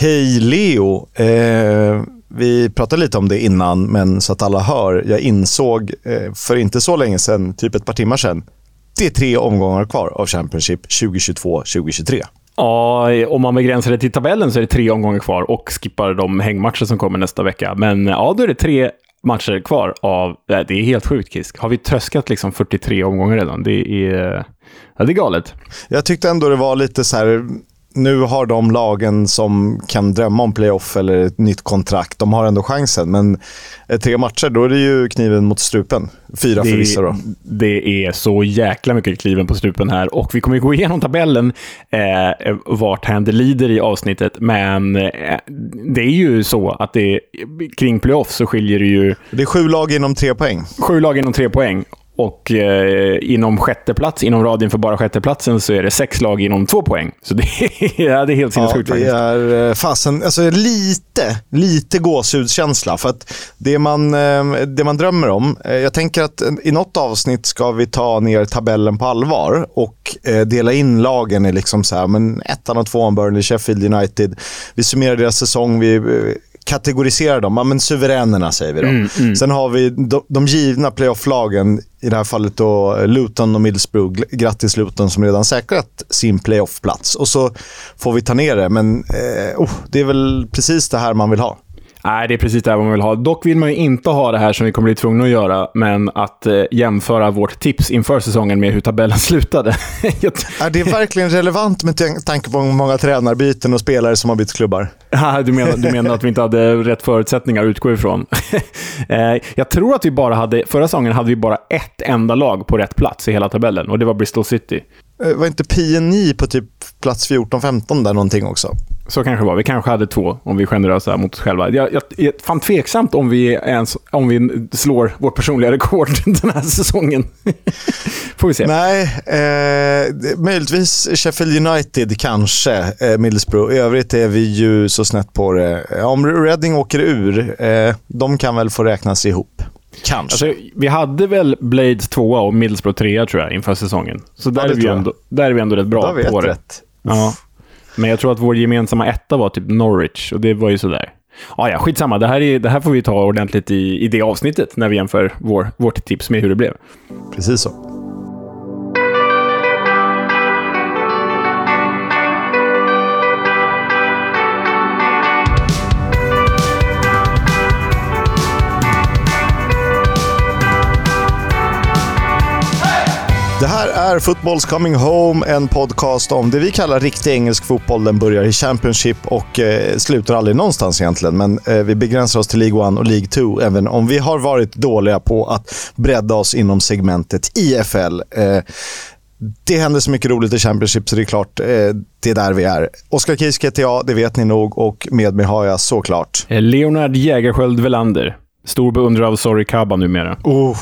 Hej Leo! Eh, vi pratade lite om det innan, men så att alla hör. Jag insåg eh, för inte så länge sedan, typ ett par timmar sedan, det är tre omgångar kvar av Championship 2022-2023. Ja, om man begränsar det till tabellen så är det tre omgångar kvar och skippar de hängmatcher som kommer nästa vecka. Men ja, då är det tre matcher kvar av... Det är helt sjukt, Kisk. Har vi tröskat liksom 43 omgångar redan? Det är, ja, det är galet. Jag tyckte ändå det var lite så här nu har de lagen som kan drömma om playoff eller ett nytt kontrakt, de har ändå chansen. Men tre matcher, då är det ju kniven mot strupen. Fyra det, för vissa då. Det är så jäkla mycket kniven på strupen här. Och vi kommer gå igenom tabellen, eh, vart händer lider i avsnittet. Men eh, det är ju så att det, kring playoff så skiljer det ju... Det är sju lag inom tre poäng. Sju lag inom tre poäng. Och eh, inom sjätteplats, inom radien för bara sjätteplatsen, så är det sex lag inom två poäng. Så det är, ja, det är helt sinnessjukt ja, det är eh, fasen, alltså lite, lite gåshudskänsla. För att det man, eh, det man drömmer om, eh, jag tänker att i något avsnitt ska vi ta ner tabellen på allvar och dela in lagen i liksom så här, men ettan och tvåan, Burnley, Sheffield United. Vi summerar deras säsong, vi kategorisera dem. Ja, men suveränerna säger vi då. Mm, mm. Sen har vi de, de givna playoff-lagen, i det här fallet då Luton och Middlesbrough. Grattis Luton som redan säkrat sin playoff-plats. Och så får vi ta ner det, men eh, oh, det är väl precis det här man vill ha. Nej, det är precis det man vill ha. Dock vill man ju inte ha det här som vi kommer bli tvungna att göra, men att eh, jämföra vårt tips inför säsongen med hur tabellen slutade. är det verkligen relevant med tanke på många tränarbyten och spelare som har bytt klubbar? du, menar, du menar att vi inte hade rätt förutsättningar att utgå ifrån? eh, jag tror att vi bara hade, förra säsongen hade vi bara ett enda lag på rätt plats i hela tabellen och det var Bristol City. Eh, var inte PNI på typ plats 14-15 där någonting också? Så kanske det var. Vi kanske hade två, om vi är generösa mot oss själva. Jag, jag, jag fan tveksamt om vi, ens, om vi slår vårt personliga rekord den här säsongen. Får vi se. Nej, eh, möjligtvis Sheffield United kanske, eh, Middlesbrough. I övrigt är vi ju så snett på det. Om Reading åker ur, eh, de kan väl få räknas ihop. Kanske. Alltså, vi hade väl Blades tvåa och Middlesbrough trea tror jag inför säsongen. Så där, ja, är, vi ändå, där är vi ändå rätt bra på det. Rätt. Ja. Men jag tror att vår gemensamma etta var typ Norwich och det var ju sådär. Ah, ja, skitsamma. Det här, är, det här får vi ta ordentligt i, i det avsnittet när vi jämför vår, vårt tips med hur det blev. Precis så. Här är Footballs Coming Home, en podcast om det vi kallar riktig engelsk fotboll. Den börjar i Championship och eh, slutar aldrig någonstans egentligen. Men eh, vi begränsar oss till League 1 och League 2, även om vi har varit dåliga på att bredda oss inom segmentet IFL. Eh, det händer så mycket roligt i Championship så det är klart, eh, det är där vi är. Oskar Kisk heter jag, det vet ni nog, och med mig har jag såklart... Eh, Leonard Jägerskiöld Velander. Stor beundrare av Sorry Kaba numera. Oh.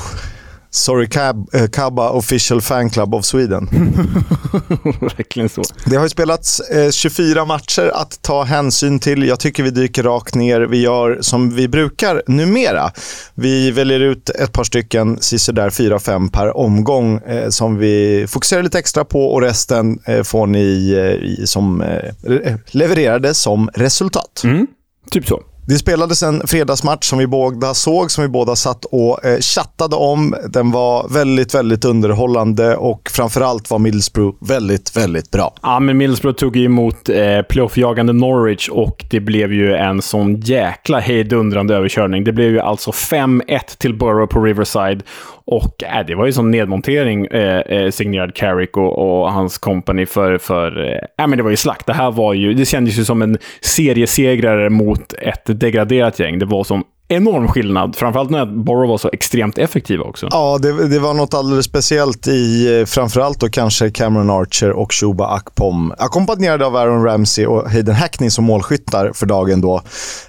Sorry Cab, uh, Cabba Official Fan Club of Sweden. Verkligen så. Det har ju spelats eh, 24 matcher att ta hänsyn till. Jag tycker vi dyker rakt ner. Vi gör som vi brukar numera. Vi väljer ut ett par stycken, där 4-5 per omgång eh, som vi fokuserar lite extra på och resten eh, får ni eh, som eh, levererade som resultat. Mm, typ så. Det spelades en fredagsmatch som vi båda såg, som vi båda satt och eh, chattade om. Den var väldigt, väldigt underhållande och framförallt var Middlesbrough väldigt, väldigt bra. Ja, men Middlesbrough tog emot eh, playoffjagande Norwich och det blev ju en sån jäkla hejdundrande överkörning. Det blev ju alltså 5-1 till Borough på Riverside och äh, det var ju sån nedmontering eh, eh, signerad Carrick och, och, hans company för... för eh, äh, men det var ju slakt. Det här var ju... Det kändes ju som en seriesegrare mot ett degraderat gäng. Det var som enorm skillnad. Framförallt när Borough var så extremt effektiva också. Ja, det, det var något alldeles speciellt i eh, framförallt då kanske Cameron Archer och Shuba Akpom. Ackompanjerade av Aaron Ramsey och Hayden Hackney som målskyttar för dagen då.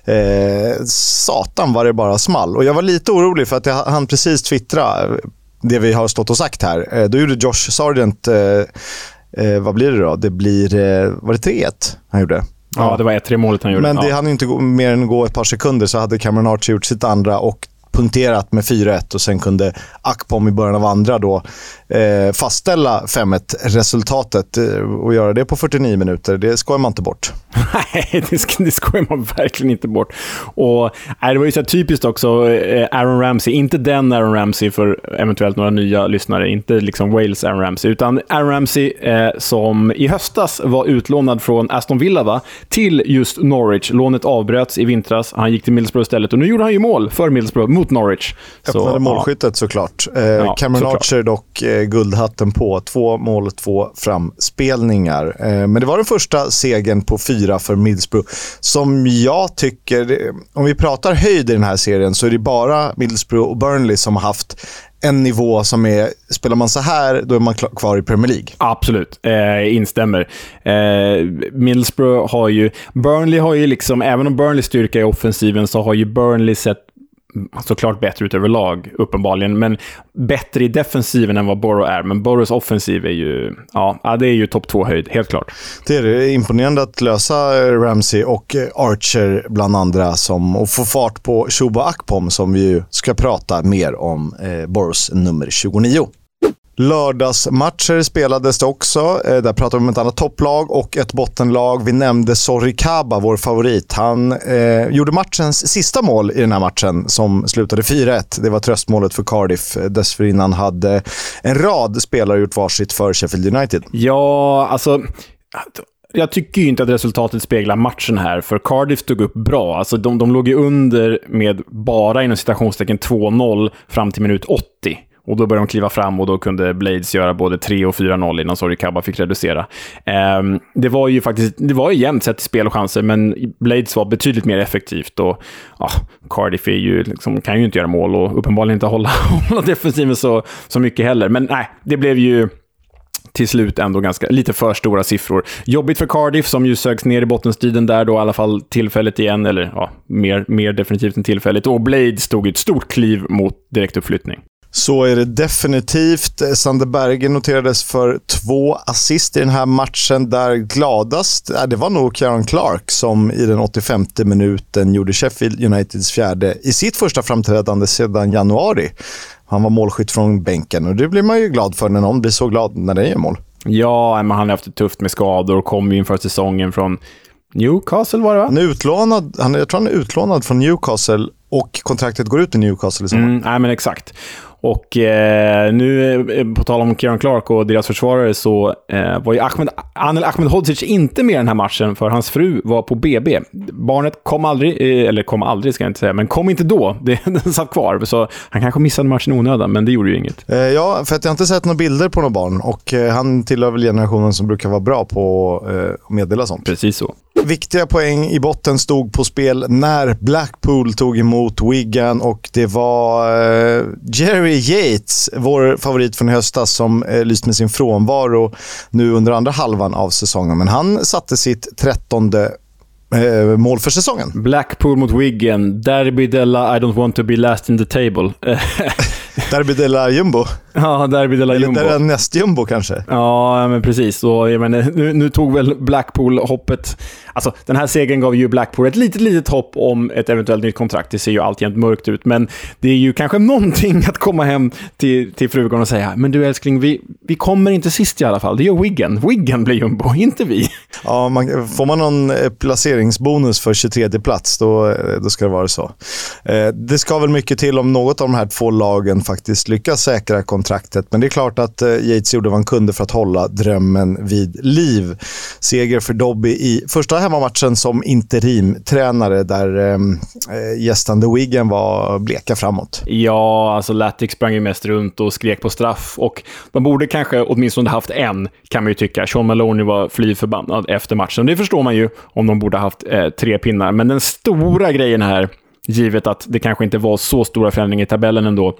Eh, satan var det bara small. Och jag var lite orolig för att jag hann precis twittra eh, det vi har stått och sagt här. Eh, då gjorde Josh Sargent, eh, eh, vad blir det då? Det blir, eh, var det 3-1 han gjorde? Ja, det var 1-3 målet han gjorde. Men det ja. hann inte gå, mer än gå ett par sekunder så hade Cameron Archer gjort sitt andra och punkterat med 4-1 och sen kunde Akpom i början av andra då eh, fastställa 5-1 resultatet eh, och göra det på 49 minuter. Det skojar man inte bort. Nej, det, sk det skojar man verkligen inte bort. Och nej, Det var ju så typiskt också, eh, Aaron Ramsey. Inte den Aaron Ramsey för eventuellt några nya lyssnare. Inte liksom Wales Aaron Ramsey, utan Aaron Ramsey eh, som i höstas var utlånad från Aston Villa va? till just Norwich. Lånet avbröts i vintras. Han gick till Middlesbrough istället och nu gjorde han ju mål för Middlesbrough mot Norwich. Öppnade så, målskyttet ja. såklart. Eh, ja, Cameron såklart. Archer dock eh, guldhatten på. Två mål, två framspelningar. Eh, men det var den första segern på fyra för Middlesbrough som jag tycker, om vi pratar höjd i den här serien så är det bara Middlesbrough och Burnley som har haft en nivå som är, spelar man så här, då är man kvar i Premier League. Absolut, eh, instämmer. Eh, Middlesbrough har ju, Burnley har ju liksom, även om Burnleys styrka är offensiven, så har ju Burnley sett såklart bättre ut överlag, uppenbarligen. Men bättre i defensiven än vad Borough är. Men Boroughs offensiv är ju, ja, det är ju topp två-höjd, helt klart. Det är det. Imponerande att lösa eh, Ramsey och eh, Archer bland andra som, och få fart på Shuba Akpom som vi ju ska prata mer om, eh, Boroughs nummer 29. Lördagsmatcher spelades det också. Eh, där pratade vi om ett annat topplag och ett bottenlag. Vi nämnde Sorikaba, vår favorit. Han eh, gjorde matchens sista mål i den här matchen som slutade 4-1. Det var tröstmålet för Cardiff. Eh, dessförinnan hade en rad spelare gjort varsitt för Sheffield United. Ja, alltså jag tycker ju inte att resultatet speglar matchen här, för Cardiff stod upp bra. Alltså de, de låg ju under med bara inom citationstecken 2-0 fram till minut 80. Och då började de kliva fram och då kunde Blades göra både 3 och 4-0 innan Sorry fick reducera. Um, det var ju faktiskt, det var ju jämnt sett spel och chanser, men Blades var betydligt mer effektivt och ah, Cardiff är ju, liksom, kan ju inte göra mål och uppenbarligen inte hålla, hålla defensiven så, så mycket heller. Men nej, det blev ju till slut ändå ganska, lite för stora siffror. Jobbigt för Cardiff som ju sögs ner i bottenstriden där då, i alla fall tillfälligt igen, eller ja, mer, mer definitivt än tillfälligt. Och Blades tog ett stort kliv mot direktuppflyttning. Så är det definitivt. Sander Bergen noterades för två assist i den här matchen. Där gladast, det var nog Kieran Clark som i den 85 minuten gjorde Sheffield Uniteds fjärde i sitt första framträdande sedan januari. Han var målskytt från bänken och det blir man ju glad för när någon blir så glad när det är mål. Ja, men han har haft det tufft med skador och kom ju inför säsongen från Newcastle var det va? Han är utlånad, han, jag tror han är utlånad från Newcastle och kontraktet går ut i Newcastle i sommar. Mm, nej, men exakt. Och eh, nu, eh, på tal om Kieran Clark och deras försvarare, så eh, var ju Ahmed, Anel Ahmedhodzic inte med i den här matchen, för hans fru var på BB. Barnet kom aldrig, eh, eller kom aldrig ska jag inte säga, men kom inte då. Det, den satt kvar, så han kanske missade matchen i onödan, men det gjorde ju inget. Eh, ja, för att jag har inte sett några bilder på några barn och eh, han tillhör väl generationen som brukar vara bra på att meddela sånt. Precis så. Viktiga poäng i botten stod på spel när Blackpool tog emot Wigan och det var Jerry Yates, vår favorit från höstas, som eh, lyst med sin frånvaro nu under andra halvan av säsongen. Men han satte sitt trettonde eh, mål för säsongen. Blackpool mot Wigan. Derby della I don't want to be last in the table. Derby della Jumbo. Ja, Derby della Jumbo. Eller näst-jumbo kanske. Ja, men precis. Och, jag menar, nu, nu, tog väl Blackpool hoppet... Alltså, den här segern gav ju Blackpool ett litet, litet hopp om ett eventuellt nytt kontrakt. Det ser ju alltjämt mörkt ut, men det är ju kanske någonting att komma hem till, till frugan och säga “Men du älskling, vi, vi kommer inte sist i alla fall. Det gör Wiggen. Wiggen blir jumbo, inte vi”. Ja, man, får man någon eh, placeringsbonus för 23 plats, då, eh, då ska det vara så. Eh, det ska väl mycket till om något av de här två lagen faktiskt lyckas säkra kontraktet. Men det är klart att eh, Yates gjorde vad han kunde för att hålla drömmen vid liv. Seger för Dobby i första hemmamatchen som interimtränare där eh, eh gästande Wigan var bleka framåt. Ja, alltså Latic sprang ju mest runt och skrek på straff. Och de borde kanske åtminstone haft en, kan man ju tycka. Sean Maloney var fly förbannad efter matchen. Det förstår man ju om de borde haft eh, tre pinnar. Men den stora grejen här, givet att det kanske inte var så stora förändringar i tabellen ändå,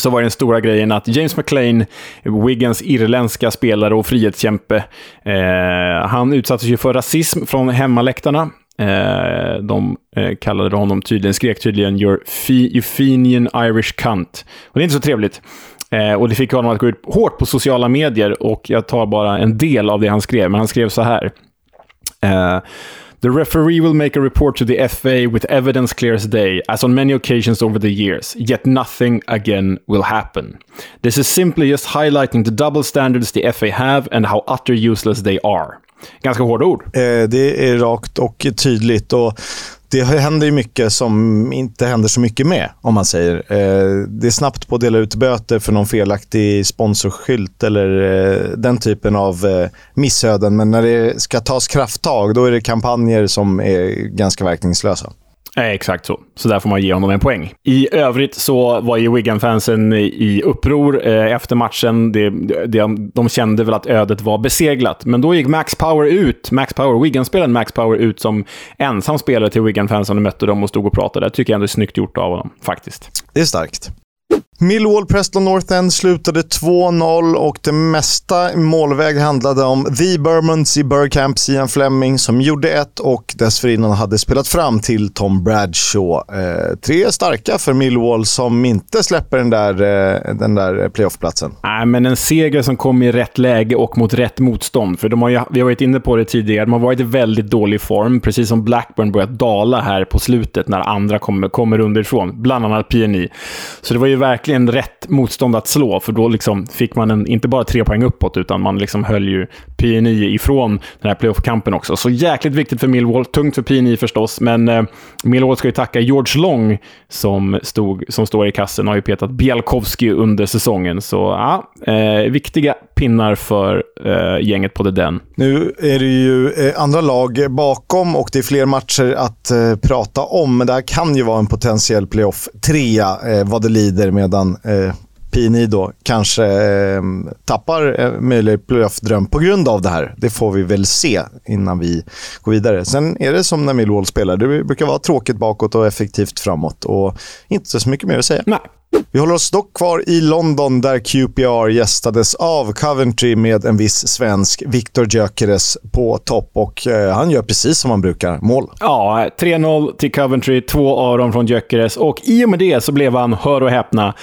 så var den stora grejen att James McLean, Wiggins irländska spelare och frihetskämpe, eh, han utsattes ju för rasism från hemmaläktarna. Eh, de eh, kallade honom tydligen, skrek tydligen “Your Euphenian Irish cunt”. Och det är inte så trevligt. Eh, och det fick honom att gå ut hårt på sociala medier och jag tar bara en del av det han skrev, men han skrev så här. Eh, The referee will make a report to the FA with evidence clear as day, as on many occasions over the years, yet nothing again will happen. This is simply just highlighting the double standards the FA have and how utter useless they are. Ganska hårda ord. Eh, det är rakt och tydligt. Och det händer ju mycket som inte händer så mycket med, om man säger. Eh, det är snabbt på att dela ut böter för någon felaktig sponsorskylt eller eh, den typen av eh, missöden. Men när det ska tas krafttag, då är det kampanjer som är ganska verkningslösa. Eh, exakt så. Så där får man ge honom en poäng. I övrigt så var ju Wigan-fansen i uppror eh, efter matchen. Det, det, de kände väl att ödet var beseglat. Men då gick Max Power ut, Max Power, Wigan-spelaren Max Power ut som ensam spelare till Wigan-fansen och mötte dem och stod och pratade. Det tycker jag ändå är snyggt gjort av honom, faktiskt. Det är starkt. Millwall Preston North End slutade 2-0 och det mesta målväg handlade om The Burmans i Burkamp, Sian Fleming, som gjorde ett och dessförinnan hade spelat fram till Tom Bradshaw. Eh, tre starka för Millwall som inte släpper den där, eh, den där playoffplatsen. Nej, men en seger som kom i rätt läge och mot rätt motstånd. För de har ju, vi har varit inne på det tidigare, de har varit i väldigt dålig form, precis som Blackburn börjat dala här på slutet när andra kommer, kommer underifrån, bland annat PNI. Så det var ju verkligen verkligen rätt motstånd att slå, för då liksom fick man en, inte bara tre poäng uppåt, utan man liksom höll ju PNI ifrån den här playoff-kampen också. Så jäkligt viktigt för Millwall. Tungt för PNI förstås, men eh, Millwall ska ju tacka George Long som, stod, som står i kassen och har ju petat Bielkowski under säsongen. Så ja, eh, viktiga pinnar för eh, gänget på The Den. Nu är det ju eh, andra lag bakom och det är fler matcher att eh, prata om, men det här kan ju vara en potentiell playoff trea eh, vad det lider, medan eh, PNI då kanske eh, tappar eh, möjlig playoff-dröm på grund av det här. Det får vi väl se innan vi går vidare. Sen är det som när Millwall spelar. Det brukar vara tråkigt bakåt och effektivt framåt. Och inte så mycket mer att säga. Nej. Vi håller oss dock kvar i London där QPR gästades av Coventry med en viss svensk, Victor Gyökeres, på topp. Och eh, han gör precis som han brukar, mål. Ja, 3-0 till Coventry, två av dem från Gyökeres. Och i och med det så blev han, hör och häpna,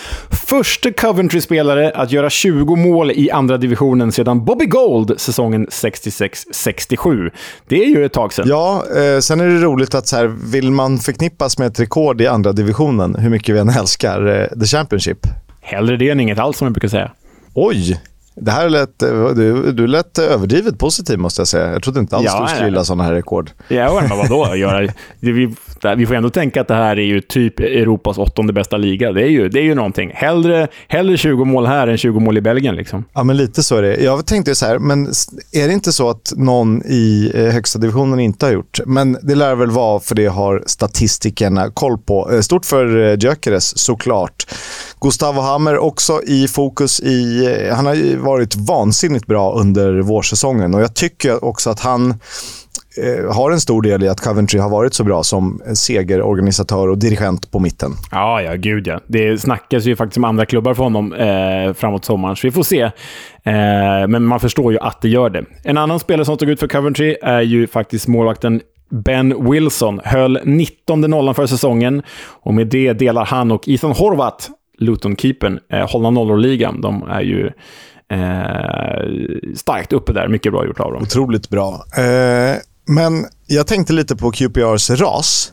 första Coventry-spelare att göra 20 mål i andra divisionen sedan Bobby Gold säsongen 66-67. Det är ju ett tag sedan. Ja, eh, sen är det roligt att så här, vill man förknippas med ett rekord i andra divisionen, hur mycket vi än älskar eh, The Championship. Hellre det än inget alls, som jag brukar säga. Oj! Det här lät, du, du lät överdrivet positiv måste jag säga. Jag trodde inte alls ja, du skulle gilla sådana här rekord. Ja, men vadå? Göra, vi, vi får ändå tänka att det här är ju typ Europas åttonde bästa liga. Det är ju, det är ju någonting. Hellre, hellre 20 mål här än 20 mål i Belgien. Liksom. Ja, men lite så är det. Jag tänkte så här, men är det inte så att någon i eh, högsta divisionen inte har gjort? Men det lär väl vara för det har statistikerna koll på. Eh, stort för eh, Gyökeres såklart. Gustavo Hammer också i fokus i... Han har varit vansinnigt bra under vårsäsongen och jag tycker också att han eh, har en stor del i att Coventry har varit så bra som segerorganisatör och dirigent på mitten. Ja, ja, gud ja. Det snackas ju faktiskt om andra klubbar för honom eh, framåt sommaren, så vi får se. Eh, men man förstår ju att det gör det. En annan spelare som stod ut för Coventry är ju faktiskt målvakten Ben Wilson. Höll 19 nollan för säsongen och med det delar han och Ethan Horvath Luton-keepern, eh, hålla nollor-ligan. De är ju Eh, starkt uppe där. Mycket bra gjort av dem. Otroligt bra. Eh, men jag tänkte lite på QPRs ras.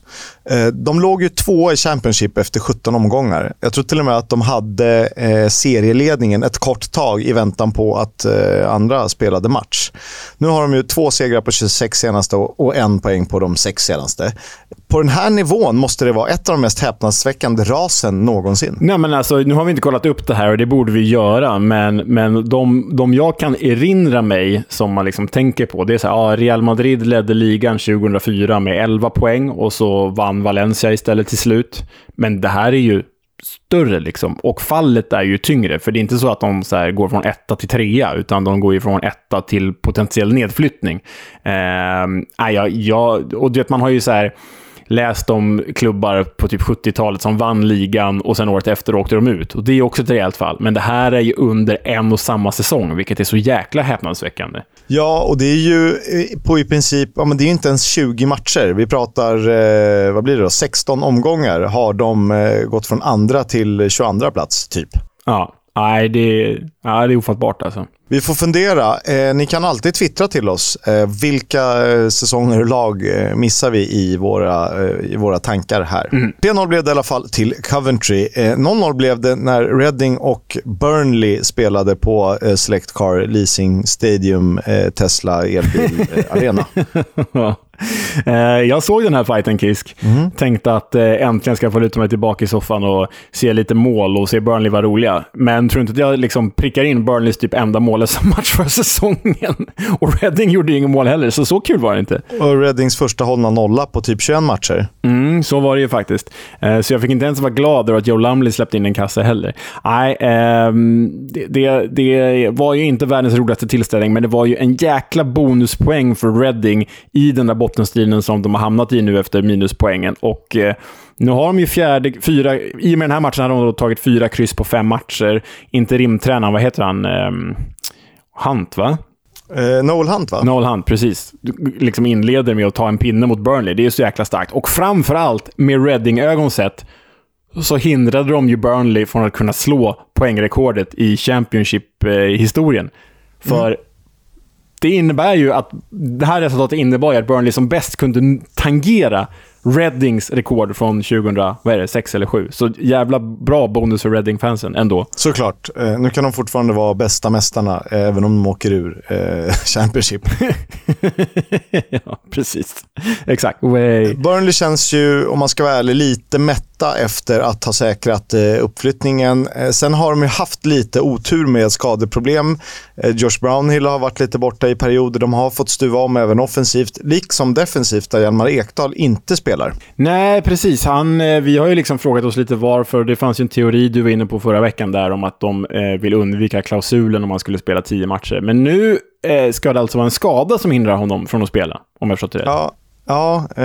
Eh, de låg ju två i Championship efter 17 omgångar. Jag tror till och med att de hade eh, serieledningen ett kort tag i väntan på att eh, andra spelade match. Nu har de ju två segrar på 26 senaste och en poäng på de sex senaste. På den här nivån måste det vara ett av de mest häpnadsväckande rasen någonsin. Nej, men alltså, nu har vi inte kollat upp det här och det borde vi göra, men, men de, de jag kan erinra mig som man liksom tänker på, det är så här, ja, Real Madrid ledde ligan 2004 med 11 poäng och så vann Valencia istället till slut. Men det här är ju större liksom. Och fallet är ju tyngre, för det är inte så att de så går från etta till trea, utan de går ju från etta till potentiell nedflyttning. Eh, ja, ja, och du vet, man har ju så här läst om klubbar på typ 70-talet som vann ligan och sen året efter åkte de ut. Och Det är också ett rejält fall. Men det här är ju under en och samma säsong, vilket är så jäkla häpnadsväckande. Ja, och det är ju eh, på i princip, ja, men det är inte ens 20 matcher. Vi pratar, eh, vad blir det då, 16 omgångar har de eh, gått från andra till 22 plats, typ. Ja, nej det, ja, det är ofattbart alltså. Vi får fundera. Eh, ni kan alltid twittra till oss. Eh, vilka eh, säsonger och lag eh, missar vi i våra, eh, i våra tankar här? Mm. 3-0 blev det i alla fall till Coventry. Eh, 0-0 blev det när Reading och Burnley spelade på eh, Select Car Leasing Stadium eh, Tesla Elbil eh, Arena. Eh, jag såg den här fighten, Kisk. Mm. Tänkte att eh, äntligen ska jag få luta mig tillbaka i soffan och se lite mål och se Burnley vara roliga. Men tror inte att jag liksom prickar in Burnleys typ enda mållösa match för säsongen. Och Reading gjorde ju inget mål heller, så så kul var det inte. Och Readings första hållna nolla på typ 21 matcher. Mm, så var det ju faktiskt. Eh, så jag fick inte ens vara glad över att Joe Lumley släppte in en kasse heller. Nej, ehm, det, det, det var ju inte världens roligaste tillställning, men det var ju en jäkla bonuspoäng för Reading i den där bottenstriden som de har hamnat i nu efter minuspoängen. Och eh, nu har de ju fjärde, fyra, i och med den här matchen har de tagit fyra kryss på fem matcher. Interimtränaren, vad heter han? Hunt, va? Eh, Noel Hunt, va? Noel Hunt, precis. Du liksom inleder med att ta en pinne mot Burnley. Det är så jäkla starkt. Och framförallt, med Reading-ögon sett, så hindrade de ju Burnley från att kunna slå poängrekordet i Championship-historien. För det innebär ju att det här resultatet innebar ju att Burnley som bäst kunde tangera Readings rekord från 2006 eller 7. Så jävla bra bonus för Reading-fansen ändå. Såklart. Eh, nu kan de fortfarande vara bästa mästarna, eh, även om de åker ur eh, Championship. ja, precis. Exakt. Way. Burnley känns ju, om man ska vara ärlig, lite mätta efter att ha säkrat eh, uppflyttningen. Eh, sen har de ju haft lite otur med skadeproblem. Eh, Josh Brownhill har varit lite borta i perioder. De har fått stuva om även offensivt, liksom defensivt, där Hjalmar Ekdal inte spelar. Nej, precis. Han, vi har ju liksom frågat oss lite varför. Det fanns ju en teori du var inne på förra veckan där om att de vill undvika klausulen om man skulle spela tio matcher. Men nu ska det alltså vara en skada som hindrar honom från att spela, om jag förstått det rätt. Ja, Ja, eh,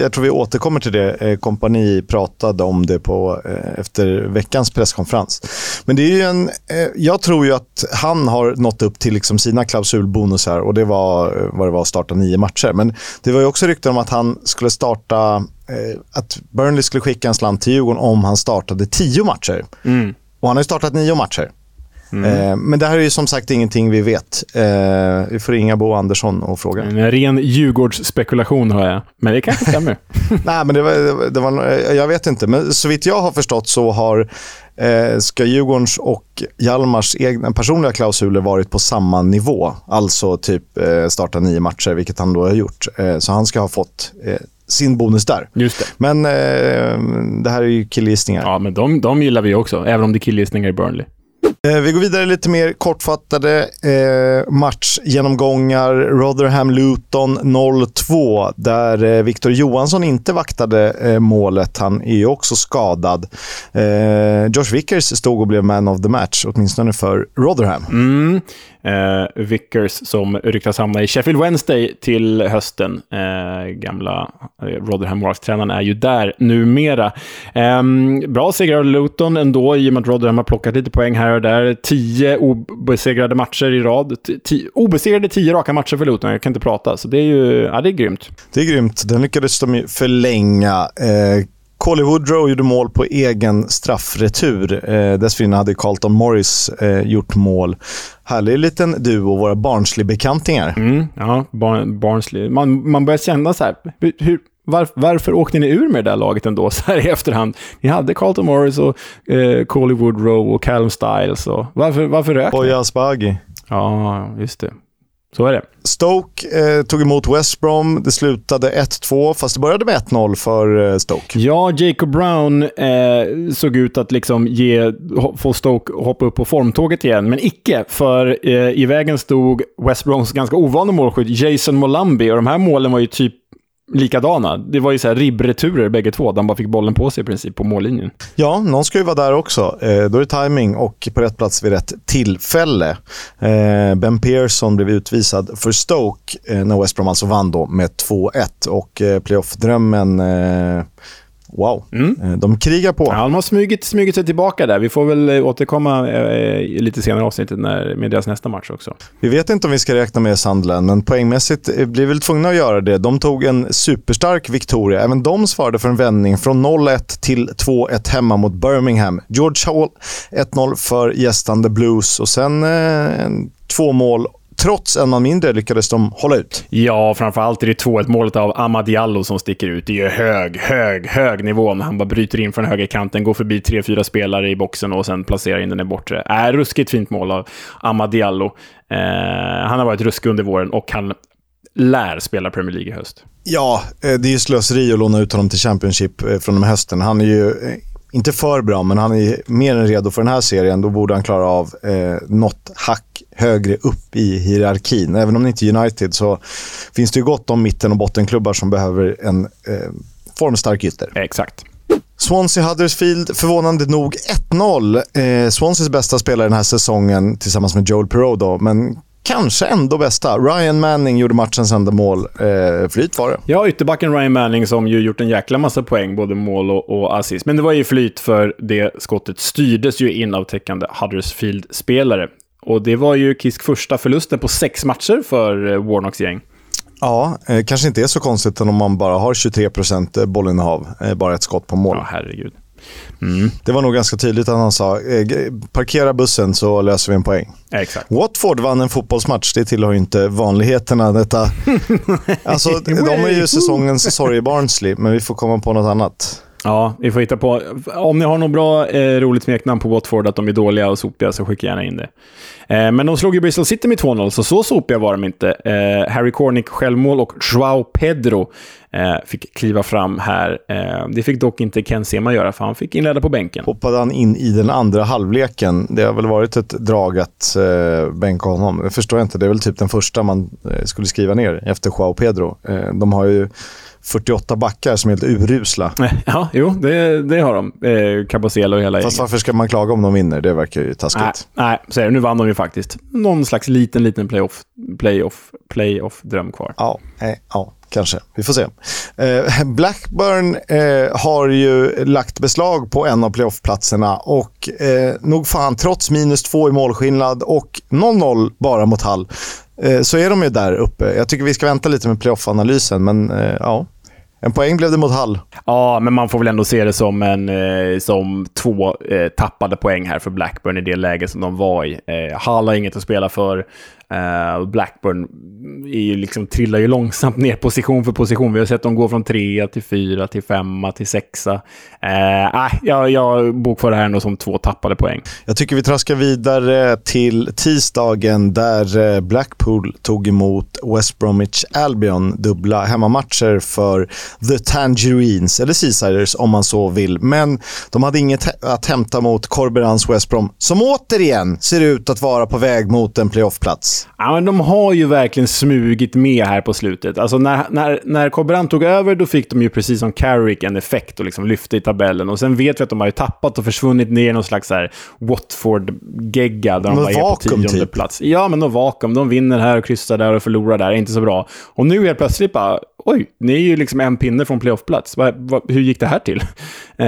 jag tror vi återkommer till det. Eh, kompani pratade om det på, eh, efter veckans presskonferens. Men det är ju en, eh, jag tror ju att han har nått upp till liksom sina klausulbonusar och det var eh, vad det var att starta nio matcher. Men det var ju också rykten om att han skulle starta, att Burnley skulle skicka en slant till Djurgården om han startade tio matcher. Mm. Och han har ju startat nio matcher. Eh, men det här är ju som sagt ingenting vi vet. Eh, vi får ringa Bo Andersson och fråga. En ren Djurgårdsspekulation hör jag. Men det kanske stämmer. Nej, men det var, det var, jag vet inte. Men så vitt jag har förstått så har eh, ska Djurgårdens och Hjalmars egna personliga klausuler varit på samma nivå. Alltså typ eh, starta nio matcher, vilket han då har gjort. Eh, så han ska ha fått eh, sin bonus där. Men eh, det här är ju killgissningar. Ja, men de, de gillar vi också, även om det är killgissningar i Burnley. Eh, vi går vidare lite mer kortfattade eh, matchgenomgångar. Rotherham-Luton 0-2 där eh, Victor Johansson inte vaktade eh, målet. Han är ju också skadad. Eh, Josh Vickers stod och blev man of the match, åtminstone för Rotherham. Mm. Eh, Vickers som ryktas hamna i Sheffield Wednesday till hösten. Eh, gamla eh, Rotherham Warks-tränaren är ju där numera. Eh, bra segrar av Luton ändå, i och med att Rotherham har plockat lite poäng här och där. Tio obesegrade matcher i rad. T- obesegrade tio raka matcher för Luton. Jag kan inte prata, så det är ju ja, det är grymt. Det är grymt. Den lyckades de förlänga. Eh, Colly Woodrow gjorde mål på egen straffretur. Eh, dessförinnan hade Carlton Morris eh, gjort mål. Härlig liten duo, våra Barnsley-bekantingar. Mm, ja, Bar Barnsley. Man, man börjar känna så här, hur, var, varför åkte ni ur med det där laget ändå så här i efterhand? Ni hade Carlton Morris och eh, Coley Woodrow och Callum Styles. Och, varför, varför rök ni? Boja Asbaghi. Ja, just det. Så är det. Stoke eh, tog emot West Brom. Det slutade 1-2, fast det började med 1-0 för eh, Stoke. Ja, Jacob Brown eh, såg ut att liksom ge, få Stoke hoppa upp på formtåget igen, men icke. För eh, i vägen stod West Broms ganska ovana målskytt Jason Molambi och de här målen var ju typ likadana. Det var ju så här ribbreturer bägge två, där han bara fick bollen på sig i princip på mållinjen. Ja, någon ska ju vara där också. Eh, då är det timing och på rätt plats vid rätt tillfälle. Eh, ben Pearson blev utvisad för Stoke eh, när West Brom alltså vann då med 2-1. Och eh, playoff-drömmen, eh, wow. Eh, de krigar på. Ja, de har smugit, smugit sig tillbaka där. Vi får väl eh, återkomma eh, i lite senare avsnittet när, med deras nästa match också. Vi vet inte om vi ska räkna med Sunderland, men poängmässigt eh, blir vi väl tvungna att göra det. De tog en superstark Victoria. Även de svarade för en vändning från 0-1 till 2-1 hemma mot Birmingham. George Hall 1-0 för gästande Blues och sen eh, två mål trots en man mindre lyckades de hålla ut. Ja, framförallt är det 2-1 målet av Amad Diallo som sticker ut. Det är ju hög, hög, hög nivå han bara bryter in från högerkanten, går förbi tre, fyra spelare i boxen och sen placerar in den i bortre. Är ruskigt fint mål av Amad Diallo. Eh, han har varit ruskig under våren och han lär spela Premier League i höst. Ja, eh, det är ju slöseri att låna ut honom till Championship eh, från den här hösten. Han är ju eh, inte för bra, men han är mer än redo för den här serien. Då borde han klara av eh, något hack högre upp i hierarkin. Även om det inte är United så finns det ju gott om mitten och bottenklubbar som behöver en eh, formstark ytter. Exakt. Swansea Huddersfield, förvånande nog 1-0. Eh, Swanseas bästa spelare den här säsongen tillsammans med Joel Perot men kanske ändå bästa. Ryan Manning gjorde matchens enda mål. Eh, flyt var det. Ja, ytterbacken Ryan Manning som ju gjort en jäkla massa poäng, både mål och, och assist. Men det var ju flyt för det skottet styrdes ju in av täckande Huddersfield-spelare. Och det var ju Kisk första förlusten på sex matcher för eh, Warnocks gäng. Ja, eh, kanske inte är så konstigt om man bara har 23 procent bollinnehav. Eh, bara ett skott på mål. Ja, herregud. Mm. Det var nog ganska tydligt att han sa eh, parkera bussen så löser vi en poäng. Exakt. Watford vann en fotbollsmatch. Det tillhör inte vanligheterna. Detta. alltså, de är ju säsongens sorg Barnsley, men vi får komma på något annat. Ja, vi får hitta på. Om ni har något bra, eh, roligt smeknamn på Watford, att de är dåliga och sopiga, så skicka gärna in det. Eh, men de slog ju Bristol City med 2-0, så så sopiga var de inte. Eh, Harry Cornick självmål och Joao Pedro eh, fick kliva fram här. Eh, det fick dock inte Ken Sema göra, för han fick inleda på bänken. Hoppade han in i den andra halvleken? Det har väl varit ett drag att eh, bänka honom. Det förstår jag inte. Det är väl typ den första man eh, skulle skriva ner efter Joao Pedro. Eh, de har ju 48 backar som är helt urusla. Ja, jo, det, det har de. Eh, Cabocelo och hela Fast varför ska man klaga om de vinner? Det verkar ju taskigt. Nej, nej så är. Nu vann de ju faktiskt. Någon slags liten, liten playoff, playoff, playoff-dröm kvar. Ja, eh, ja, kanske. Vi får se. Eh, Blackburn eh, har ju lagt beslag på en av playoffplatserna och eh, nog fan, trots minus två i målskillnad och 0-0 bara mot Hall, eh, så är de ju där uppe. Jag tycker vi ska vänta lite med playoff-analysen, men eh, ja. En poäng blev det mot Hall. Ja, men man får väl ändå se det som, en, eh, som två eh, tappade poäng här för Blackburn i det läge som de var i. Eh, Hall har inget att spela för. Eh, Blackburn är ju liksom, trillar ju långsamt ner position för position. Vi har sett dem gå från trea till fyra, till femma, till sexa. Eh, jag, jag bokför det här ändå som två tappade poäng. Jag tycker vi traskar vidare till tisdagen där eh, Blackpool tog emot West Bromwich Albion. Dubbla hemmamatcher för The Tangerines, eller Seasiders om man så vill. Men de hade inget att hämta mot Corberans West Brom, som återigen ser ut att vara på väg mot en playoffplats. Ja, men de har ju verkligen smugit med här på slutet. Alltså när, när, när Cobran tog över, då fick de ju precis som Carrick en effekt och liksom lyfte i tabellen. Och sen vet vi att de har ju tappat och försvunnit ner i någon slags Watford-gegga där de bara är på tionde typ. plats. Ja, men de vakuum. De vinner här och kryssar där och förlorar där. Inte så bra. Och nu helt plötsligt bara, oj, ni är ju liksom en pinne från playoffplats. Hur gick det här till? Det,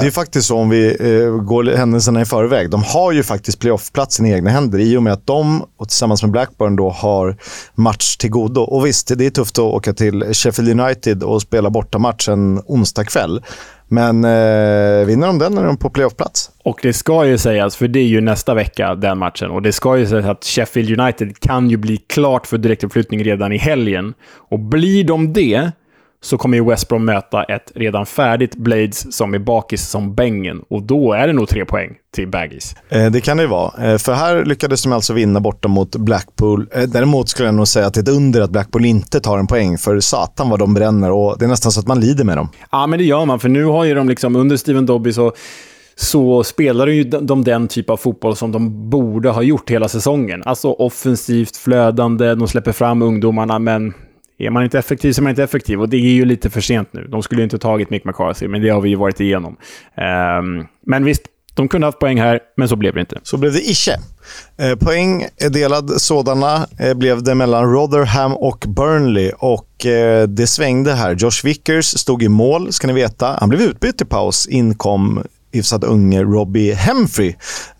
det, är faktiskt så om vi eh, går händelserna i förväg. De har ju faktiskt playoffplatsen i egna händer i och med att de, och tillsammans med Blackburn, då har match till godo. Och visst, det är tufft att åka till Sheffield United och spela bortamatch en onsdag kväll. Men eh, vinner de den är de på playoffplats. Och det ska ju sägas, för det är ju nästa vecka, den matchen. Och det ska ju sägas att Sheffield United kan ju bli klart för direktuppflyttning redan i helgen. Och blir de det, så kommer ju West Brom möta ett redan färdigt Blades som är bakis som bängen. Och då är det nog tre poäng till Baggies. Eh, det kan det ju vara. Eh, för här lyckades de alltså vinna borta mot Blackpool. Eh, däremot skulle jag nog säga att det är ett under att Blackpool inte tar en poäng. För satan vad de bränner och det är nästan så att man lider med dem. Ja, men det gör man. För nu har ju de liksom, under Steven Dobby så så spelar ju de den typ av fotboll som de borde ha gjort hela säsongen. Alltså offensivt, flödande, de släpper fram ungdomarna, men är man inte effektiv så är man inte effektiv. Och det är ju lite för sent nu. De skulle inte ha tagit Mick McCarthy, men det har vi ju varit igenom. Um, men visst, de kunde ha haft poäng här, men så blev det inte. Så blev det icke. Eh, poäng delad sådana eh, blev det mellan Rotherham och Burnley. Och eh, det svängde här. Josh Vickers stod i mål, ska ni veta. Han blev utbytt i paus. In kom hyfsat unge Robbie Hemfrey.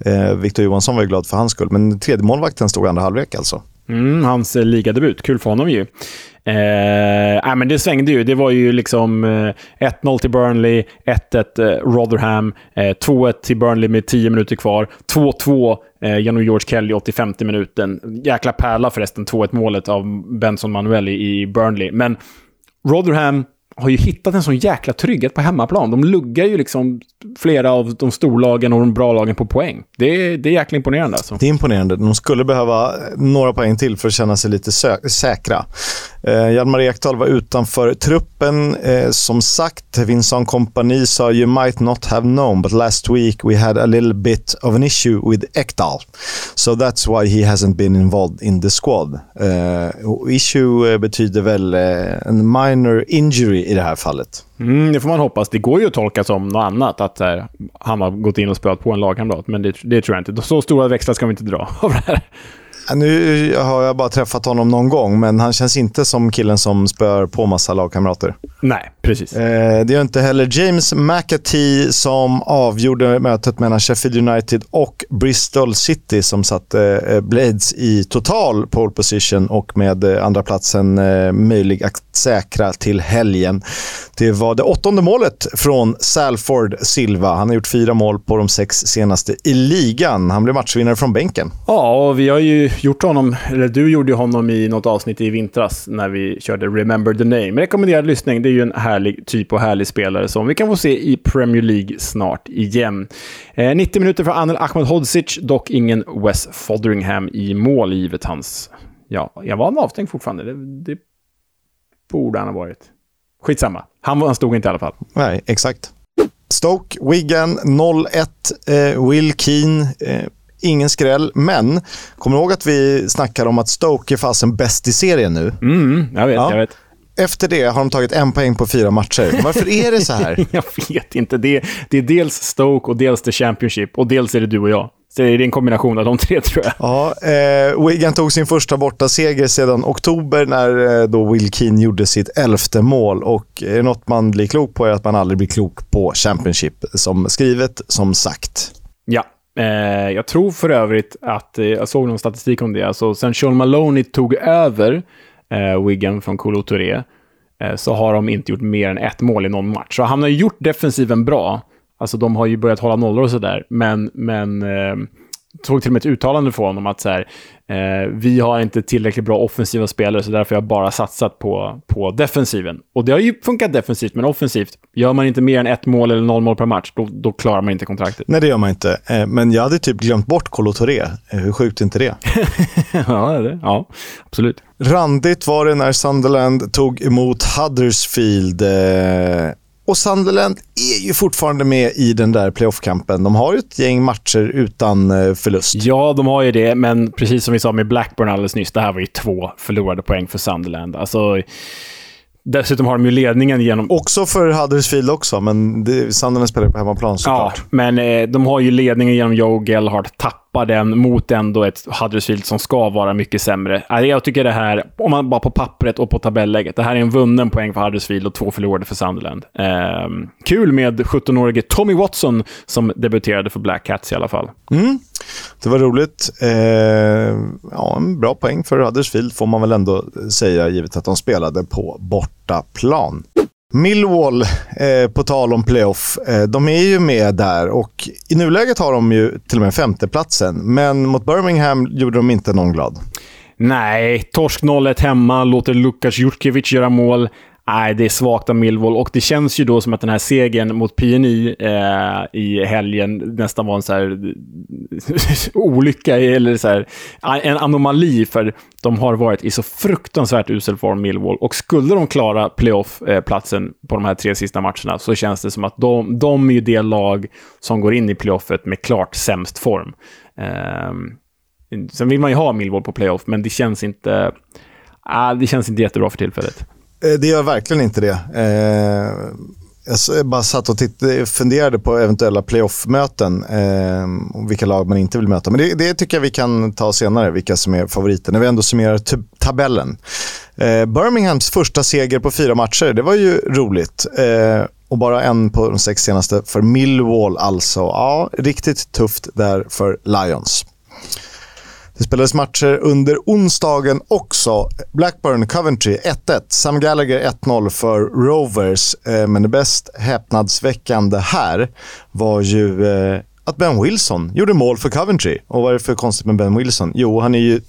Eh, Victor Johansson var ju glad för hans skull, men tredje målvakten stod andra halvlek alltså. Mm, hans eh, ligadebut. Kul för honom ju. Eh, äh, men det svängde ju. Det var ju liksom eh, 1-0 till Burnley, 1-1 eh, Rotherham, eh, 2-1 till Burnley med 10 minuter kvar, 2-2 eh, genom George Kelly 85 minuten. Jäkla pärla förresten, 2-1 målet av Benson Manueli i Burnley. Men Rotherham har ju hittat en sån jäkla trygghet på hemmaplan. De luggar ju liksom flera av de storlagen och de bra lagen på poäng. Det är, det är jäkla imponerande alltså. Det är imponerande. De skulle behöva några poäng till för att känna sig lite säkra. Eh, Hjalmar Ekdal var utanför truppen. Eh, som sagt, Vincent Kompani sa “You might not have known, but last week we had a little bit of an issue with Ekdal. So that's why he hasn't been involved in the squad”. Eh, issue eh, betyder väl eh, en minor injury i det här fallet. Mm, det får man hoppas. Det går ju att tolka som något annat, att här, han har gått in och spöat på en lagkamrat. Men det, det tror jag inte. Så stora växlar ska vi inte dra av det här. Nu har jag bara träffat honom någon gång, men han känns inte som killen som spör på massa lagkamrater. Nej, precis. Eh, det gör inte heller James McAtee som avgjorde mötet mellan Sheffield United och Bristol City som satte eh, Blades i total pole position och med eh, andra platsen eh, möjlig att säkra till helgen. Det var det åttonde målet från Salford Silva. Han har gjort fyra mål på de sex senaste i ligan. Han blev matchvinnare från bänken. Ja, och vi har ju gjort honom, eller du gjorde honom i något avsnitt i vintras när vi körde Remember the Name. Rekommenderad lyssning. Det är ju en härlig typ och härlig spelare som vi kan få se i Premier League snart igen. Eh, 90 minuter för Anel Ahmedhodzic, dock ingen Wes Fotheringham i mål, givet hans... Ja, jag var avstängd fortfarande. Det, det borde han ha varit. Skitsamma. Han, han stod inte i alla fall. Nej, exakt. Stoke, Wigan 0-1. Eh, Will Keane. Eh, ingen skräll, men kommer du ihåg att vi snackade om att Stoke är fasen bäst i serien nu? Mm, jag vet, ja. jag vet. Efter det har de tagit en poäng på fyra matcher. Varför är det så här? jag vet inte. Det, det är dels Stoke och dels The Championship och dels är det du och jag. Så det är en kombination av de tre tror jag. Ja, eh, Wigan tog sin första borta seger sedan oktober när eh, då Will Keane gjorde sitt elfte mål. Och är något man blir klok på är att man aldrig blir klok på Championship. Som skrivet, som sagt. Eh, jag tror för övrigt att, eh, jag såg någon statistik om det, alltså sen Sean Maloney tog över eh, Wigan från Kolo Touré, eh, så har de inte gjort mer än ett mål i någon match. Så han har gjort defensiven bra. Alltså de har ju börjat hålla nollor och sådär, men, men eh, eh, tog till och med ett uttalande från honom att så här, eh, vi har inte tillräckligt bra offensiva spelare, så därför har jag bara satsat på, på defensiven. Och det har ju funkat defensivt, men offensivt, gör man inte mer än ett mål eller noll mål per match, då, då klarar man inte kontraktet. Nej, det gör man inte. Eh, men jag hade typ glömt bort Kolo Touré. Eh, hur sjukt är inte det? ja, det, ja, absolut. Randigt var det när Sunderland tog emot Huddersfield. Och Sunderland är ju fortfarande med i den där playoff-kampen. De har ju ett gäng matcher utan eh, förlust. Ja, de har ju det, men precis som vi sa med Blackburn alldeles nyss, det här var ju två förlorade poäng för Sunderland. Alltså, Dessutom har de ju ledningen genom... Också för Huddersfield också, men Sunderland spelar på hemmaplan såklart. Ja, men eh, de har ju ledningen genom Joe Gellhardt. Tappar den mot ändå ett Huddersfield som ska vara mycket sämre. Jag tycker det här, om man bara på pappret och på tabelläget, det här är en vunnen poäng för Huddersfield och två förlorade för Sunderland. Eh, kul med 17-årige Tommy Watson som debuterade för Black Cats i alla fall. Mm. Det var roligt. Eh, ja, en bra poäng för Huddersfield får man väl ändå säga, givet att de spelade på bortaplan. Millwall, eh, på tal om playoff, eh, de är ju med där och i nuläget har de ju till och med femteplatsen. Men mot Birmingham gjorde de inte någon glad. Nej, torsk 0-1 hemma, låter Lukas Jurkevic göra mål. Nej, det är svagt av Millwall och det känns ju då som att den här segern mot PNI eh, i helgen nästan var en så här olycka eller så här, en anomali för de har varit i så fruktansvärt usel form, Millwall. Och skulle de klara playoff-platsen eh, på de här tre sista matcherna så känns det som att de, de är ju det lag som går in i playoffet med klart sämst form. Eh, sen vill man ju ha Millwall på playoff, men det känns inte, ah, det känns inte jättebra för tillfället. Eh, det gör verkligen inte det. Eh, jag bara satt och tittade, funderade på eventuella playoff-möten. Eh, och vilka lag man inte vill möta. Men det, det, tycker jag vi kan ta senare, vilka som är favoriter. När vi ändå summerar tabellen. Birminghams första seger på fyra matcher, det var ju roligt. och bara en på de sex senaste för Millwall alltså. Ja, riktigt tufft där för Lions. Det spelades matcher under onsdagen också. Blackburn Coventry 1-1. Sam Gallagher 1-0 för Rovers. Eh, men det bäst häpnadsväckande här var ju eh, att Ben Wilson gjorde mål för Coventry. Och vad är det för konstigt med Ben Wilson? Jo, han är ju